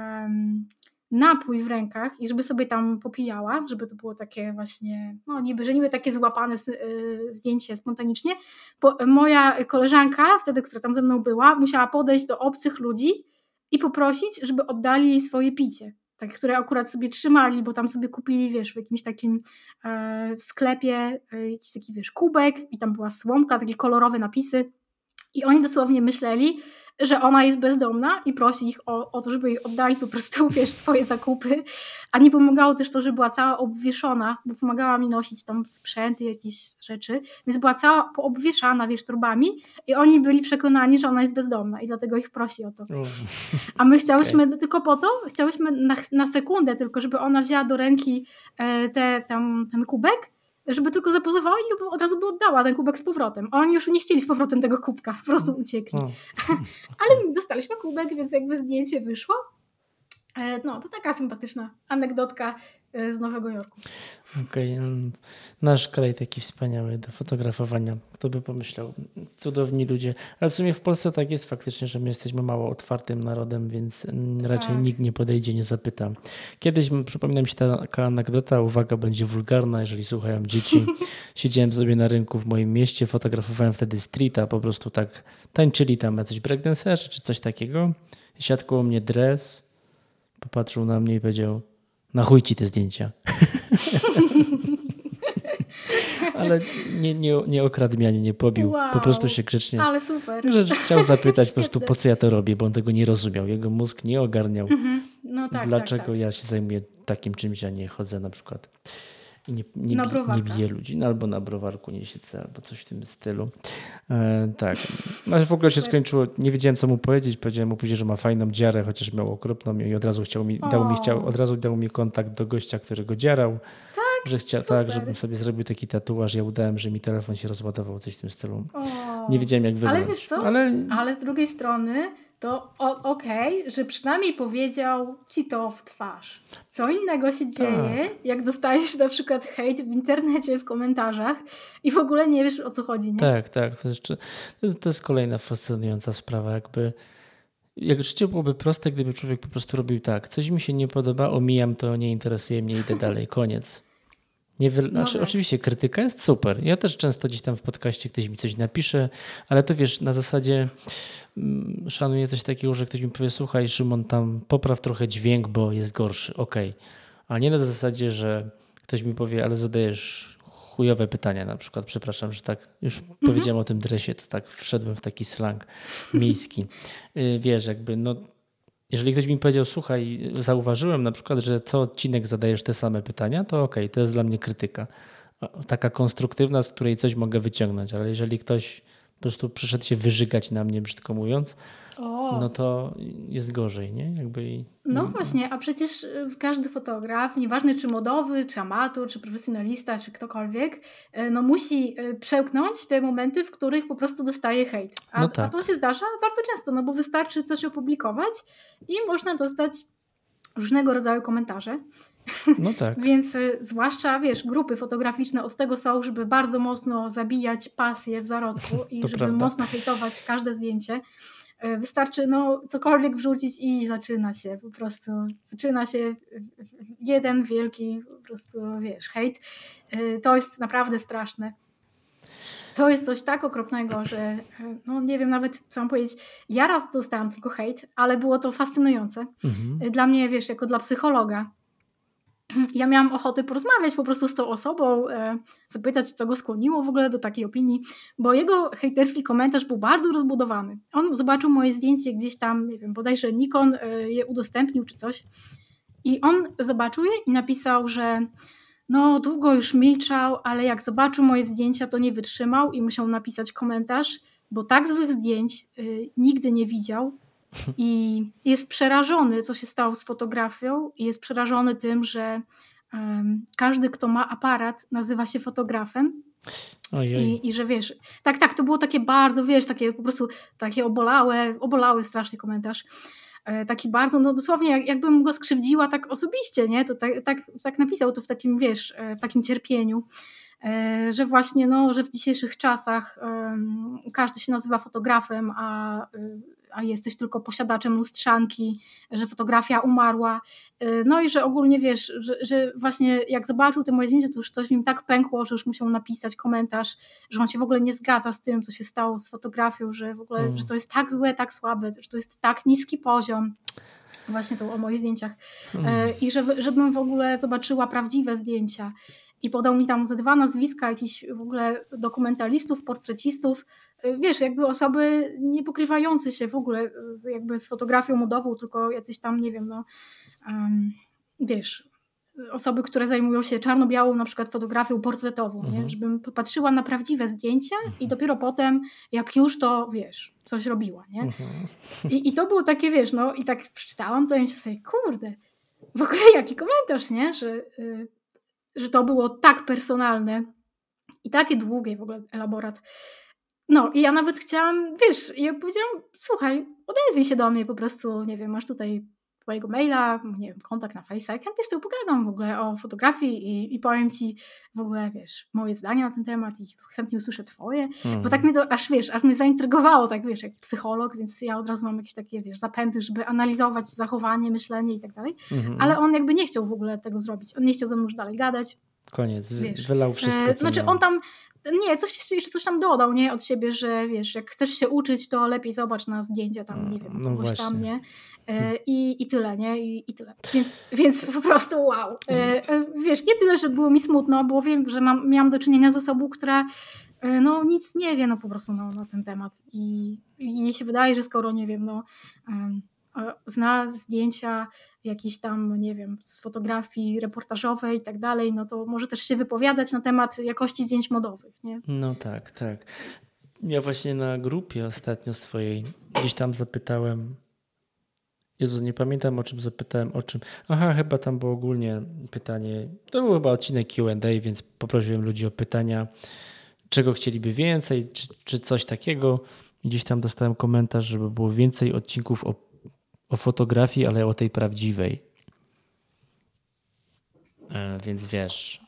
napój w rękach i żeby sobie tam popijała, żeby to było takie właśnie, no niby, że niby takie złapane y, zdjęcie spontanicznie, bo moja koleżanka, wtedy, która tam ze mną była, musiała podejść do obcych ludzi i poprosić, żeby oddali jej swoje picie. Tak, które akurat sobie trzymali, bo tam sobie kupili, wiesz, w jakimś takim e, w sklepie e, jakiś taki, wiesz, kubek i tam była słomka, takie kolorowe napisy i oni dosłownie myśleli, że ona jest bezdomna i prosi ich o, o to, żeby jej oddali po prostu, wiesz, swoje zakupy. A nie pomagało też to, że była cała obwieszona, bo pomagała mi nosić tam sprzęty, jakieś rzeczy, więc była cała poobwieszana, wiesz, torbami i oni byli przekonani, że ona jest bezdomna i dlatego ich prosi o to. A my chciałyśmy okay. tylko po to, chciałyśmy na, na sekundę tylko, żeby ona wzięła do ręki e, te, tam, ten kubek żeby tylko zapozowała i od razu by oddała ten kubek z powrotem. Oni już nie chcieli z powrotem tego kubka, po prostu uciekli. Ale dostaliśmy kubek, więc jakby zdjęcie wyszło. E, no, to taka sympatyczna anegdotka z Nowego Jorku. Okej, okay. nasz kraj taki wspaniały do fotografowania. Kto by pomyślał? Cudowni ludzie. Ale w sumie w Polsce tak jest faktycznie, że my jesteśmy mało otwartym narodem, więc raczej tak. nikt nie podejdzie, nie zapyta. Kiedyś, przypomina mi się taka anegdota, uwaga, będzie wulgarna, jeżeli słuchają dzieci. Siedziałem sobie na rynku w moim mieście, fotografowałem wtedy streeta, po prostu tak tańczyli tam jacyś breakdancerzy czy coś takiego. Siadł koło mnie dres, popatrzył na mnie i powiedział: Na chuj ci te zdjęcia. Ale nie, nie, nie okradł mnie, nie pobił. Wow, po prostu się grzecznie. Ale super. Że chciał zapytać po prostu, po co ja to robię, bo on tego nie rozumiał. Jego mózg nie ogarniał. Mm -hmm. no tak, dlaczego tak, tak. ja się zajmuję takim czymś, a nie chodzę na przykład i nie, nie, nie bije ludzi, no, albo na browarku nie siedzę, albo coś w tym stylu. E, tak. Ale w ogóle się skończyło, nie wiedziałem co mu powiedzieć, powiedziałem mu później, że ma fajną dziarę, chociaż miał okropną i od razu chciał mi, dał mi, chciał, od razu dał mi kontakt do gościa, który go dzierał. Tak, że chciał, tak, żebym sobie zrobił taki tatuaż. Ja udałem, że mi telefon się rozładował, coś w tym stylu. O. Nie wiedziałem jak wyglądać. Ale wiesz co? Ale, Ale z drugiej strony to okej, okay, że przynajmniej powiedział ci to w twarz. Co innego się dzieje, tak. jak dostajesz na przykład hejt w internecie, w komentarzach i w ogóle nie wiesz o co chodzi. Nie? Tak, tak. To jest, to jest kolejna fascynująca sprawa. Jakby, jak życie byłoby proste, gdyby człowiek po prostu robił tak. Coś mi się nie podoba, omijam to, nie interesuje mnie, idę dalej, koniec. Nie wy... znaczy, oczywiście krytyka jest super. Ja też często gdzieś tam w podcaście ktoś mi coś napisze, ale to wiesz, na zasadzie szanuję coś takiego, że ktoś mi powie, słuchaj Szymon, tam popraw trochę dźwięk, bo jest gorszy. Okej. Okay. A nie na zasadzie, że ktoś mi powie, ale zadajesz chujowe pytania na przykład. Przepraszam, że tak już mhm. powiedziałem o tym dresie, to tak wszedłem w taki slang miejski. Y, wiesz, jakby no jeżeli ktoś mi powiedział, słuchaj, zauważyłem na przykład, że co odcinek zadajesz te same pytania, to okej, okay, to jest dla mnie krytyka. Taka konstruktywna, z której coś mogę wyciągnąć, ale jeżeli ktoś po prostu przyszedł się wyżygać na mnie, brzydko mówiąc, o. no to jest gorzej, nie? Jakby... No właśnie, a przecież y, każdy fotograf, nieważne czy modowy, czy amator, czy profesjonalista, czy ktokolwiek, y, no musi y, przełknąć te momenty, w których po prostu dostaje hejt. A, no tak. a to się zdarza bardzo często, no bo wystarczy coś opublikować i można dostać różnego rodzaju komentarze. No tak. Więc zwłaszcza, wiesz, grupy fotograficzne od tego są, żeby bardzo mocno zabijać pasję w zarodku i żeby prawda. mocno hejtować każde zdjęcie. E, wystarczy no, cokolwiek wrzucić i zaczyna się po prostu, zaczyna się jeden wielki po prostu, wiesz, hejt. E, to jest naprawdę straszne. To jest coś tak okropnego, że no nie wiem nawet co mam powiedzieć. Ja raz dostałam tylko hejt, ale było to fascynujące. Mhm. Dla mnie, wiesz, jako dla psychologa, ja miałam ochotę porozmawiać po prostu z tą osobą, e, zapytać, co go skłoniło w ogóle do takiej opinii, bo jego hejterski komentarz był bardzo rozbudowany. On zobaczył moje zdjęcie gdzieś tam, nie wiem, bodajże Nikon e, je udostępnił czy coś I on zobaczył je i napisał, że no długo już milczał, ale jak zobaczył moje zdjęcia, to nie wytrzymał i musiał napisać komentarz, bo tak złych zdjęć y, nigdy nie widział i jest przerażony, co się stało z fotografią i jest przerażony tym, że każdy, kto ma aparat, nazywa się fotografem. I, I że wiesz, tak, tak, to było takie bardzo, wiesz, takie po prostu takie obolałe, obolały strasznie komentarz. E, taki bardzo, no dosłownie jak, jakbym go skrzywdziła tak osobiście, nie? To tak, tak, tak napisał to w takim, wiesz, e, w takim cierpieniu, e, że właśnie, no, że w dzisiejszych czasach każdy się nazywa fotografem, a a jesteś tylko posiadaczem lustrzanki, że fotografia umarła. Y, no i że ogólnie wiesz, że, że, właśnie jak zobaczył te moje zdjęcia, to już coś w nim tak pękło, że już musiał napisać komentarz, że on się w ogóle nie zgadza z tym, co się stało z fotografią, że w ogóle, mm. że to jest tak złe, tak słabe, że to jest tak niski poziom. Właśnie to o moich zdjęciach. Mm. I żeby, żebym w ogóle zobaczyła prawdziwe zdjęcia i podał mi tam ze dwa nazwiska jakichś w ogóle dokumentalistów, portrecistów, y, wiesz, jakby osoby nie pokrywające się w ogóle z, jakby z fotografią modową, tylko jacyś tam, nie wiem, no, um, wiesz, osoby, które zajmują się czarno-białą na przykład fotografią portretową, mhm. nie? żebym popatrzyła na prawdziwe zdjęcia i mhm. dopiero potem, jak już to, wiesz, coś robiła, nie? Mhm. I, I to było takie, wiesz, no i tak przeczytałam, to ja się sobie, kurde, w ogóle jaki komentarz, nie? Że, y, że to było tak personalne i takie długie w ogóle elaborat. No i ja nawet chciałam, wiesz, ja powiedziałam, słuchaj, odezwij się do mnie po prostu, nie wiem, masz tutaj twojego maila, nie wiem, kontakt na Face'a, chętnie z tym pogadam w ogóle o fotografii i, i powiem ci w ogóle, wiesz, moje zdania na ten temat i chętnie usłyszę twoje, mm. bo tak mnie to aż, wiesz, aż mnie zaintrygowało, tak wiesz, jak psycholog, więc ja od razu mam jakieś takie, wiesz, zapędy, żeby analizować zachowanie, myślenie i tak dalej, mm. ale on jakby nie chciał w ogóle tego zrobić, on nie chciał ze mną już dalej gadać, Koniec, wiesz, wylał wszystko. E, znaczy on tam, nie, coś jeszcze, jeszcze coś tam dodał, nie, od siebie, że wiesz, jak chcesz się uczyć, to lepiej zobacz na zdjęcia tam, nie wiem, no kogoś właśnie. tam, nie, e, i, i tyle, nie, i, i tyle. Więc, więc po prostu wow. E, e, wiesz, nie tyle, że było mi smutno, bo wiem, że mam, miałam do czynienia z osobą, która no nic nie wie, no po prostu no, na ten temat i, i jej się wydaje, że skoro, nie wiem, no zna zdjęcia jakieś tam, nie wiem, z fotografii reportażowej i tak dalej, no to może też się wypowiadać na temat jakości zdjęć modowych, nie? No tak, tak. Ja właśnie na grupie ostatnio swojej gdzieś tam zapytałem, Jezu, nie pamiętam o czym zapytałem, o czym. Aha, chyba tam było ogólnie pytanie. To był chyba odcinek QA, więc poprosiłem ludzi o pytania, czego chcieliby więcej, czy, czy coś takiego. Gdzieś tam dostałem komentarz, żeby było więcej odcinków o o fotografii, ale o tej prawdziwej. E, więc wiesz,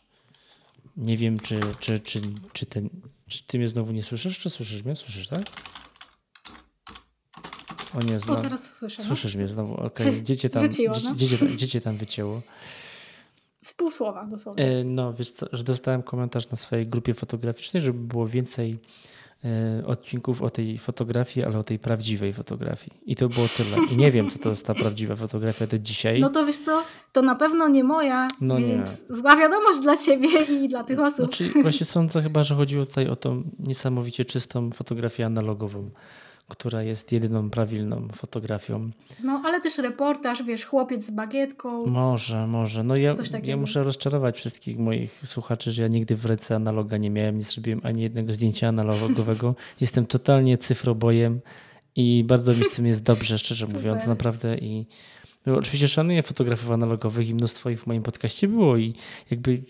nie wiem, czy, czy, czy, czy, ten, czy ty mnie znowu nie słyszysz, czy słyszysz mnie? Słyszysz, tak? O nie, znowu. Teraz słyszę. No. Słyszysz mnie znowu, okej. Okay. Gdzie, cię tam, Wyciło, no. tam wycięło? W pół słowa dosłownie. E, no, wiesz co, że dostałem komentarz na swojej grupie fotograficznej, żeby było więcej odcinków o tej fotografii, ale o tej prawdziwej fotografii. I to było tyle. I nie wiem, co to jest ta prawdziwa fotografia do dzisiaj. No to wiesz co, to na pewno nie moja, no więc nie. zła wiadomość dla ciebie i dla tych osób. Znaczy, właśnie sądzę chyba, że chodziło tutaj o tą niesamowicie czystą fotografię analogową która jest jedyną prawilną fotografią. No, ale też reportaż, wiesz, chłopiec z bagietką. Może, może. No ja, ja muszę rozczarować wszystkich moich słuchaczy, że ja nigdy w ręce analoga nie miałem, nie zrobiłem ani jednego zdjęcia analogowego. Jestem totalnie cyfrobojem i bardzo mi z tym jest dobrze, szczerze mówiąc, naprawdę i no, oczywiście szanuję fotografów analogowych i mnóstwo ich w moim podcaście było i jakby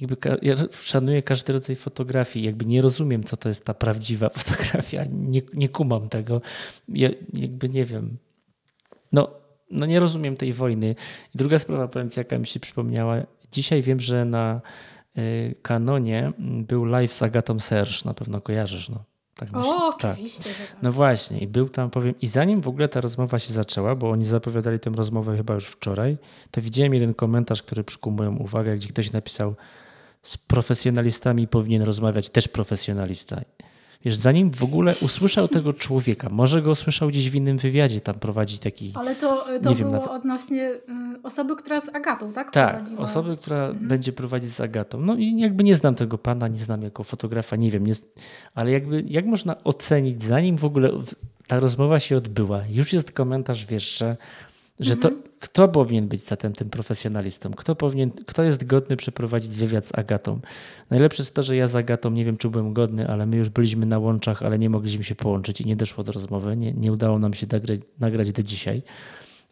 jakby ja szanuję każdy rodzaj fotografii, jakby nie rozumiem, co to jest ta prawdziwa fotografia, nie, nie kumam tego, ja jakby nie wiem. No, no nie rozumiem tej wojny. I druga sprawa, powiem ci, jaka mi się przypomniała. Dzisiaj wiem, że na y, kanonie był live z Agatą Serż, na pewno kojarzysz, no. Tak o, tak. oczywiście. Tak. No właśnie, i był tam, powiem, i zanim w ogóle ta rozmowa się zaczęła, bo oni zapowiadali tę rozmowę chyba już wczoraj, to widziałem jeden komentarz, który przykuł moją uwagę, gdzie ktoś napisał, z profesjonalistami powinien rozmawiać też profesjonalista. Wiesz, zanim w ogóle usłyszał tego człowieka, może go usłyszał gdzieś w innym wywiadzie, tam prowadzi taki. Ale to, to było wiem, odnośnie y, osoby, która z Agatą, tak? Tak, prowadziła. osoby, która mhm. będzie prowadzić z Agatą. No i jakby nie znam tego pana, nie znam jako fotografa, nie wiem, nie, ale jakby jak można ocenić, zanim w ogóle ta rozmowa się odbyła, już jest komentarz, wiesz, że że to kto powinien być zatem tym profesjonalistą? Kto, powinien, kto jest godny przeprowadzić wywiad z Agatą? Najlepsze jest to, że ja z Agatą nie wiem, czy byłem godny, ale my już byliśmy na łączach, ale nie mogliśmy się połączyć i nie doszło do rozmowy. Nie, nie udało nam się nagrać, nagrać do dzisiaj.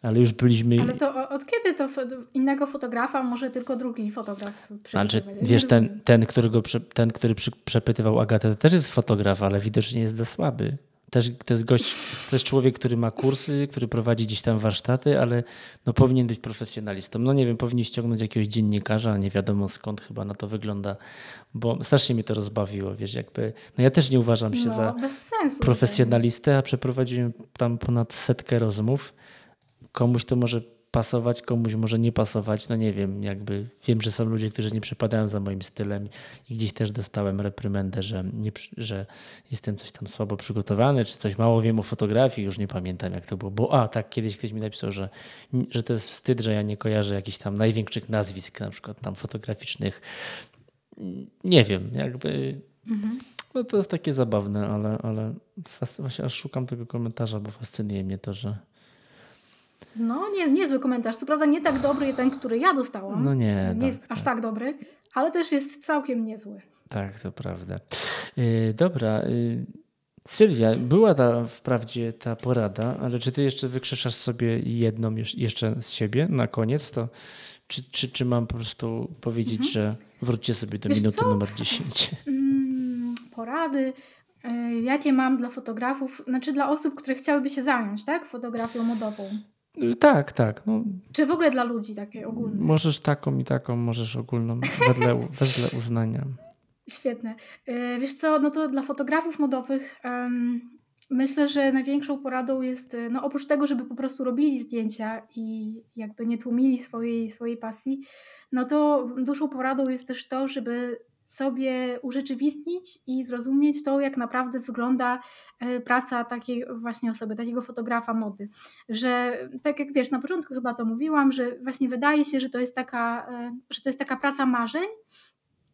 Ale już byliśmy. Ale to od kiedy to innego fotografa może tylko drugi fotograf Znaczy, wiesz, ten, ten, którego, ten, który przepytywał Agatę, to też jest fotograf, ale widocznie jest za słaby. Też, to jest gość, to jest człowiek, który ma kursy, który prowadzi gdzieś tam warsztaty, ale no powinien być profesjonalistą. No nie wiem, powinien ściągnąć jakiegoś dziennikarza, nie wiadomo skąd chyba na to wygląda, bo strasznie mnie to rozbawiło, wiesz, jakby, no ja też nie uważam się no, za profesjonalistę, a przeprowadziłem tam ponad setkę rozmów. Komuś to może pasować, komuś może nie pasować. No nie wiem, jakby wiem, że są ludzie, którzy nie przepadają za moim stylem i gdzieś też dostałem reprymendę, że, nie, że jestem coś tam słabo przygotowany, czy coś mało wiem o fotografii, już nie pamiętam jak to było. Bo a tak, kiedyś ktoś mi napisał, że, że to jest wstyd, że ja nie kojarzę jakichś tam największych nazwisk, na przykład tam fotograficznych. Nie wiem, jakby. Mhm. No to jest takie zabawne, ale, ale właśnie aż szukam tego komentarza, bo fascynuje mnie to, że no, nie, niezły komentarz. Co prawda nie tak dobry jak ten, który ja dostałam. No nie. Nie tak, jest tak. aż tak dobry, ale też jest całkiem niezły. Tak, to prawda. Yy, dobra. Yy, Sylwia, była ta wprawdzie ta porada, ale czy ty jeszcze wykrzeszasz sobie jedną jeszcze z siebie na koniec, to czy, czy, czy mam po prostu powiedzieć, mhm. że wróćcie sobie do Wiesz minuty co? numer 10? Mm, porady. Y, jakie mam dla fotografów, znaczy dla osób, które chciałyby się zająć, tak? Fotografią modową. Tak, tak. No, Czy w ogóle dla ludzi takie ogólne? Możesz taką i taką, możesz ogólną, wedle, wedle uznania. Świetne. Y, wiesz co, no to dla fotografów modowych um, myślę, że największą poradą jest, y, no oprócz tego, żeby po prostu robili zdjęcia i jakby nie tłumili swojej, swojej pasji, no to dużą poradą jest też to, żeby sobie urzeczywistnić i zrozumieć to, jak naprawdę wygląda e, praca takiej właśnie osoby, takiego fotografa mody. Że tak jak wiesz, na początku chyba to mówiłam, że właśnie wydaje się, że to jest taka, e, że to jest taka praca marzeń,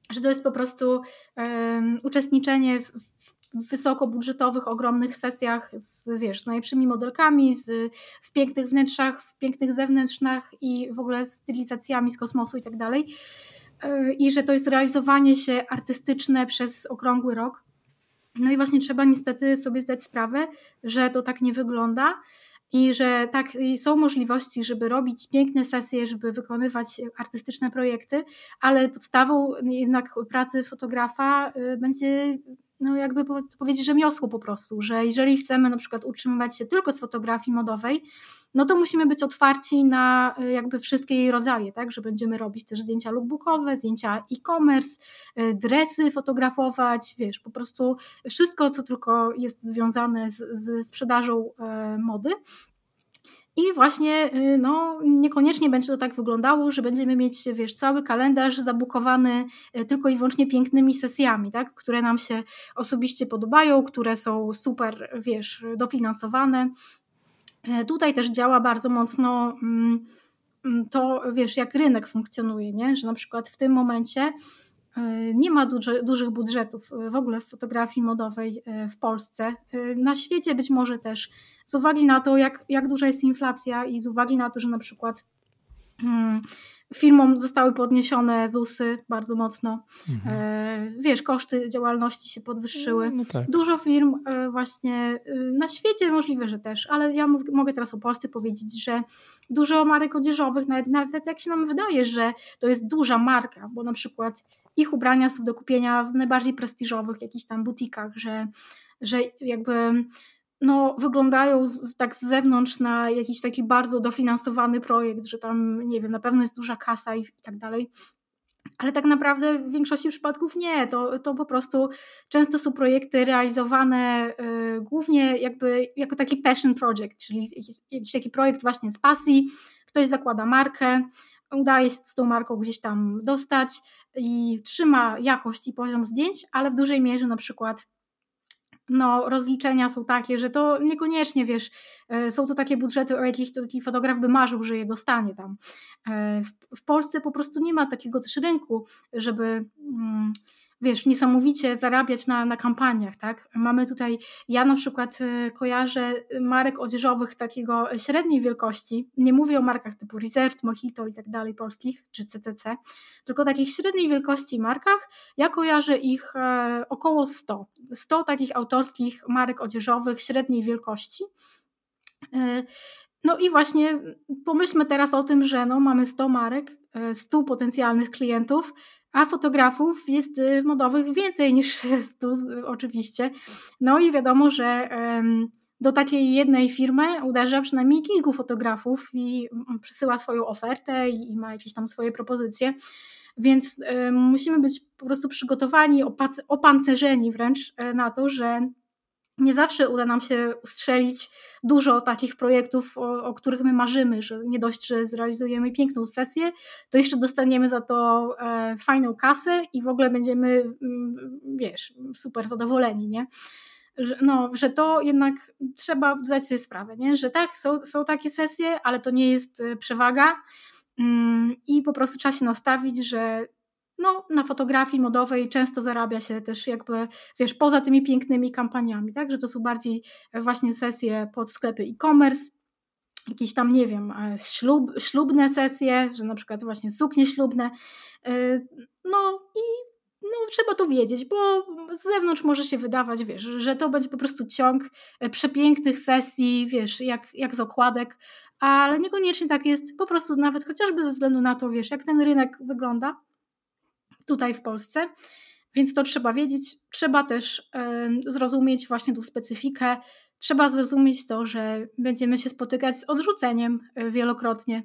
że to jest po prostu um, uczestniczenie w, w wysokobudżetowych, ogromnych sesjach z, wiesz, z najlepszymi modelkami, z, w pięknych wnętrzach, w pięknych zewnętrzach i w ogóle stylizacjami z kosmosu i tak dalej. E, i że to jest realizowanie się artystyczne przez okrągły rok. No i właśnie trzeba niestety sobie zdać sprawę, że to tak nie wygląda i że tak są możliwości, żeby robić piękne sesje, żeby wykonywać artystyczne projekty, ale podstawą jednak pracy fotografa y, będzie no jakby powiedzieć rzemiosło po prostu, że jeżeli chcemy na przykład utrzymywać się tylko z fotografii modowej, no to musimy być otwarci na y, jakby wszystkie jej rodzaje, tak, że będziemy robić też zdjęcia lookbookowe, zdjęcia e-commerce, y, dresy fotografować, wiesz, po prostu wszystko, co tylko jest związane z, z sprzedażą y, mody. I właśnie no, niekoniecznie będzie to tak wyglądało, że będziemy mieć wiesz, cały kalendarz zabukowany tylko i wyłącznie pięknymi sesjami, tak? które nam się osobiście podobają, które są super wiesz, dofinansowane. E, tutaj też działa bardzo mocno mm, mm, to, wiesz, jak rynek funkcjonuje, nie? że na przykład w tym momencie e, nie ma duży, dużych budżetów e, w ogóle w fotografii modowej w Polsce. Na świecie być może też, z uwagi na to, jak, jak duża jest inflacja i z uwagi na to, że na przykład hmm, Firmom zostały podniesione ZUSy bardzo mocno. Mhm. E, wiesz, koszty działalności się podwyższyły. No, tak. Dużo firm e, właśnie e, na świecie możliwe, że też, ale ja mogę teraz o Polsce powiedzieć, że dużo marek odzieżowych, nawet, nawet jak się nam wydaje, że to jest duża marka, bo na przykład ich ubrania są do kupienia w najbardziej prestiżowych jakichś tam butikach, że, że jakby no, wyglądają z, tak z zewnątrz na jakiś taki bardzo dofinansowany projekt, że tam, nie wiem, na pewno jest duża kasa i, i tak dalej. Ale tak naprawdę w większości przypadków nie. To, to po prostu często są projekty realizowane y, głównie jakby jako taki passion project, czyli jakiś, jakiś taki projekt właśnie z pasji. Ktoś zakłada markę, udaje się z tą marką gdzieś tam dostać i trzyma jakość i poziom zdjęć, ale w dużej mierze na przykład no, rozliczenia są takie, że to niekoniecznie, wiesz, e, są to takie budżety, o jakich to taki fotograf by marzył, że je dostanie tam. E, w, w Polsce po prostu nie ma takiego też rynku, żeby, mm, wiesz, niesamowicie zarabiać na, na kampaniach, tak? Mamy tutaj, ja na przykład y, kojarzę marek odzieżowych takiego średniej wielkości, nie mówię o markach typu Reserved, Mojito i tak dalej polskich, czy CCC, tylko takich średniej wielkości markach, ja kojarzę ich e, około 100, 100 takich autorskich marek odzieżowych średniej wielkości, e, no i właśnie pomyślmy teraz o tym, że no, mamy 100 marek, 100 potencjalnych klientów, a fotografów jest y, modowych więcej niż 100 oczywiście. No i wiadomo, że do takiej jednej firmy uderza przynajmniej kilku fotografów i przysyła swoją ofertę i ma jakieś tam swoje propozycje. Więc musimy być po prostu przygotowani, opancerzeni wręcz e, na to, że nie zawsze uda nam się strzelić dużo takich projektów, o, o, których my marzymy, że nie dość, że zrealizujemy piękną sesję, to jeszcze dostaniemy za to e, fajną kasę i w ogóle będziemy, wiesz, super zadowoleni, nie? No, że to jednak trzeba zdać sobie sprawę, nie? że tak, są, są takie sesje, ale to nie jest e, przewaga mm, i po prostu trzeba się nastawić, że no, na fotografii modowej często zarabia się też jakby, wiesz, poza tymi pięknymi kampaniami, tak, że to są bardziej właśnie sesje pod sklepy e-commerce, jakieś tam, nie wiem, e, ślub, ślubne sesje, że na przykład właśnie suknie ślubne, e, no i no, trzeba to wiedzieć, bo z zewnątrz może się wydawać, wiesz, że to będzie po prostu ciąg e, przepięknych sesji, wiesz, jak, jak z okładek, ale niekoniecznie tak jest, po prostu nawet chociażby ze względu na to, wiesz, jak ten rynek wygląda, tutaj w Polsce. Więc to trzeba wiedzieć. Trzeba też zrozumieć właśnie tą specyfikę. Trzeba zrozumieć to, że będziemy się spotykać z odrzuceniem e, wielokrotnie.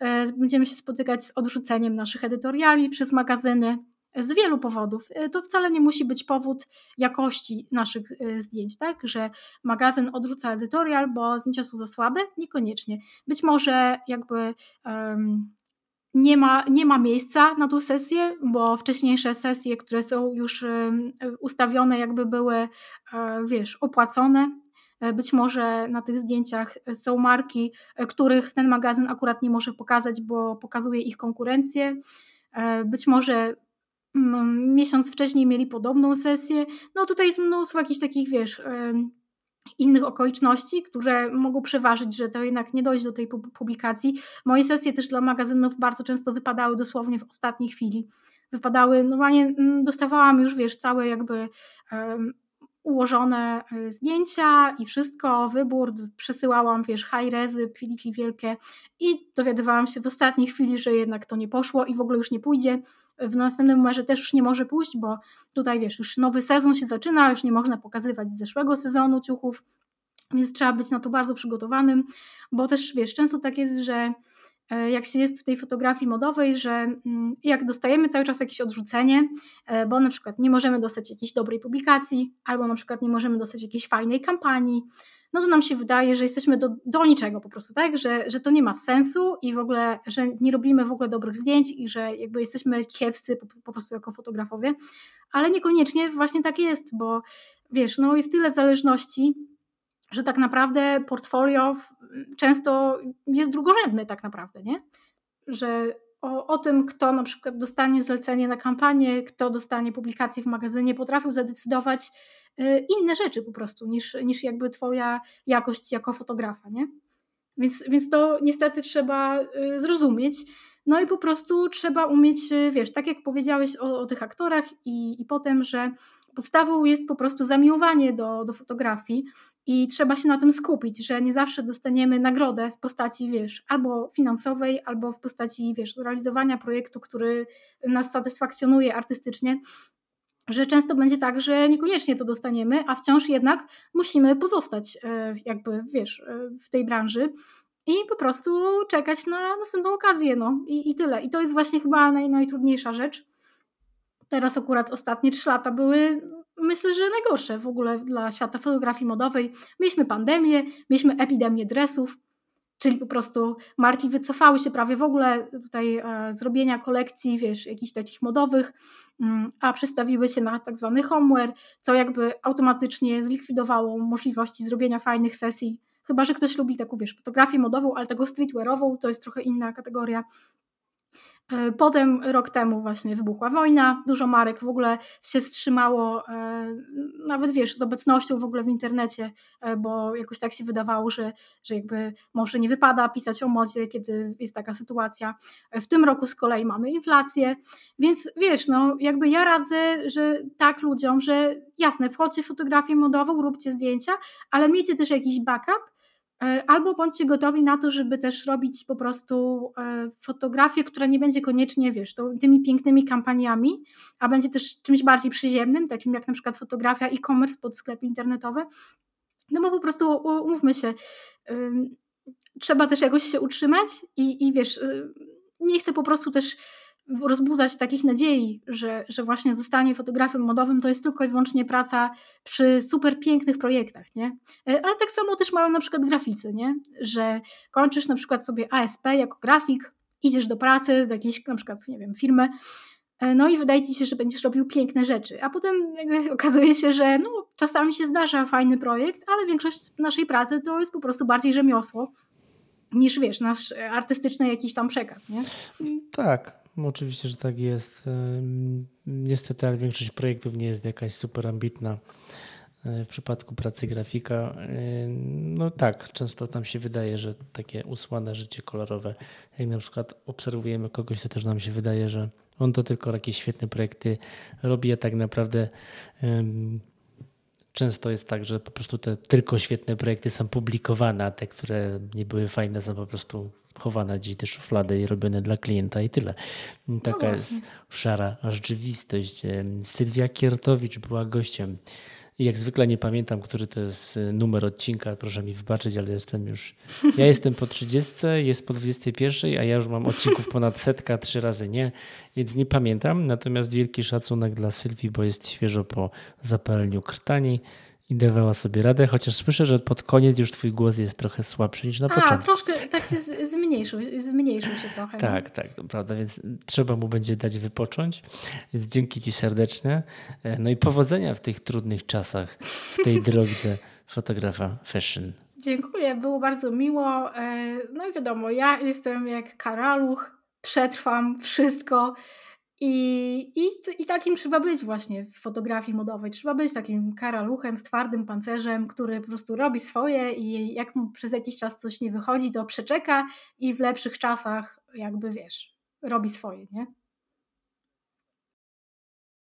E, będziemy się spotykać z odrzuceniem naszych edytoriali przez magazyny z wielu powodów. E, to wcale nie musi być powód jakości naszych zdjęć, tak? Że magazyn odrzuca edytorial, bo zdjęcia są za słabe? Niekoniecznie. Być może jakby um, nie ma, nie ma miejsca na tą sesję, bo wcześniejsze sesje, które są już ustawione, jakby były, e, wiesz, opłacone. E, być może na tych zdjęciach są marki, e, których ten magazyn akurat nie może pokazać, bo pokazuje ich konkurencję. Być może miesiąc wcześniej mieli podobną sesję. No tutaj jest mnóstwo jakichś takich, wiesz, innych okoliczności, które mogą przeważyć, że to jednak nie dojdzie do tej publikacji. Moje sesje też dla magazynów bardzo często wypadały dosłownie w ostatniej chwili. Wypadały, normalnie mm, dostawałam już, wiesz, całe jakby um, ułożone e, zdjęcia i wszystko, wybór, przesyłałam, wiesz, high rezy, pliki wielkie i dowiadywałam się w ostatniej chwili, że jednak to nie poszło i w ogóle już nie pójdzie. W następnym numerze też już nie może pójść, bo tutaj, wiesz, już nowy sezon się zaczyna, już nie można pokazywać z zeszłego sezonu ciuchów, więc trzeba być na to bardzo przygotowanym, bo też, wiesz, często tak jest, że jak się jest w tej fotografii modowej, że mm, jak dostajemy cały czas jakieś odrzucenie, e, bo na przykład nie możemy dostać jakiejś dobrej publikacji, albo na przykład nie możemy dostać jakiejś fajnej kampanii, no to nam się wydaje, że jesteśmy do, do niczego po prostu, tak? Że, że to nie ma sensu i w ogóle, że nie robimy w ogóle dobrych zdjęć i że jakby jesteśmy kiepscy po, po prostu jako fotografowie, ale niekoniecznie właśnie tak jest, bo wiesz, no jest tyle zależności, że tak naprawdę portfolio często jest drugorzędne tak naprawdę, nie? Że o, o tym, kto na przykład dostanie zlecenie na kampanię, kto dostanie publikację w magazynie, potrafił zadecydować y, inne rzeczy po prostu niż, niż jakby twoja jakość jako fotografa, nie? Więc, więc to niestety trzeba y, zrozumieć. No i po prostu trzeba umieć, y, wiesz, tak jak powiedziałeś o, o tych aktorach i, i potem, że podstawą jest po prostu zamiłowanie do, do fotografii i trzeba się na tym skupić, że nie zawsze dostaniemy nagrodę w postaci, wiesz, albo finansowej, albo w postaci, wiesz, realizowania projektu, który nas satysfakcjonuje artystycznie, że często będzie tak, że niekoniecznie to dostaniemy, a wciąż jednak musimy pozostać e, jakby, wiesz, e, w tej branży i po prostu czekać na następną okazję, no i, i tyle. I to jest właśnie chyba naj, najtrudniejsza rzecz. Teraz akurat ostatnie trzy lata były, myślę, że najgorsze w ogóle dla świata fotografii modowej. Mieliśmy pandemię, mieliśmy epidemię dresów, czyli po prostu marki wycofały się prawie w ogóle tutaj e, z robienia kolekcji, wiesz, jakichś takich modowych, mm, a przestawiły się na tak zwany homeware, co jakby automatycznie zlikwidowało możliwości zrobienia fajnych sesji. Chyba, że ktoś lubi taką, wiesz, fotografię modową, ale tego streetwearową to jest trochę inna kategoria. E, potem rok temu właśnie wybuchła wojna, dużo marek w ogóle się wstrzymało, e, nawet wiesz, z obecnością w ogóle w internecie, e, bo jakoś tak się wydawało, że, że jakby może nie wypada pisać o modzie, kiedy jest taka sytuacja. W tym roku z kolei mamy inflację, więc wiesz, no jakby ja radzę, że tak ludziom, że jasne, wchodźcie w fotografię modową, róbcie zdjęcia, ale miejcie też jakiś backup, albo bądźcie gotowi na to, żeby też robić po prostu e, fotografię, która nie będzie koniecznie, wiesz, tymi pięknymi kampaniami, a będzie też czymś bardziej przyziemnym, takim jak na przykład fotografia e-commerce pod sklepy internetowe. No bo po prostu umówmy się, trzeba też jakoś się utrzymać i, i wiesz, y, nie chcę po prostu też rozbudzać takich nadziei, że, że właśnie zostanie fotografem modowym to jest tylko i wyłącznie praca przy super pięknych projektach, nie? E, ale tak samo też mają na przykład graficy, nie? Że kończysz na przykład sobie ASP jako grafik, idziesz do pracy, do jakiejś na przykład, nie wiem, firmy, e, no i wydaje ci się, że będziesz robił piękne rzeczy, a potem okazuje się, że no, czasami się zdarza fajny projekt, ale większość naszej pracy to jest po prostu bardziej rzemiosło niż wiesz, nasz artystyczny jakiś tam przekaz, nie? Tak, oczywiście, że tak jest. Niestety, ale większość projektów nie jest jakaś super ambitna. E, w przypadku pracy grafika, no tak, często tam się wydaje, że takie usłane życie kolorowe, jak na przykład obserwujemy kogoś, to też nam się wydaje, że on to tylko jakieś świetne projekty robi, a tak naprawdę często jest tak, że po prostu te tylko świetne projekty są publikowane, a te, które nie były fajne, są po prostu chowane gdzieś do szuflady i robione dla klienta i tyle. Taka no jest szara rzeczywistość. Sylwia Kiertowicz była gościem. Jak zwykle nie pamiętam, który to jest y, numer odcinka, proszę mi wybaczyć, ale jestem już. Ja jestem po 30, jest po 21, a ja już mam odcinków ponad setka, trzy razy nie, więc nie pamiętam. Natomiast wielki szacunek dla Sylwii, bo jest świeżo po zapaleniu krtani i dawała sobie radę, chociaż słyszę, że pod koniec już twój głos jest trochę słabszy niż na A, początku. troszkę tak się zmniejszył, zmniejszył się trochę. Tak, tak, prawda, więc trzeba mu będzie dać wypocząć. Więc dzięki ci serdecznie. E, no i powodzenia w tych trudnych czasach, w tej drodze fotografa fashion. Dziękuję, było bardzo miło. E, no i wiadomo, ja jestem jak karaluch, przetrwam wszystko. I, i, I takim trzeba być właśnie w fotografii modowej. Trzeba być takim karaluchem z twardym pancerzem, który po prostu robi swoje i jak mu przez jakiś czas coś nie wychodzi, to przeczeka i w lepszych czasach jakby wiesz, robi swoje, nie?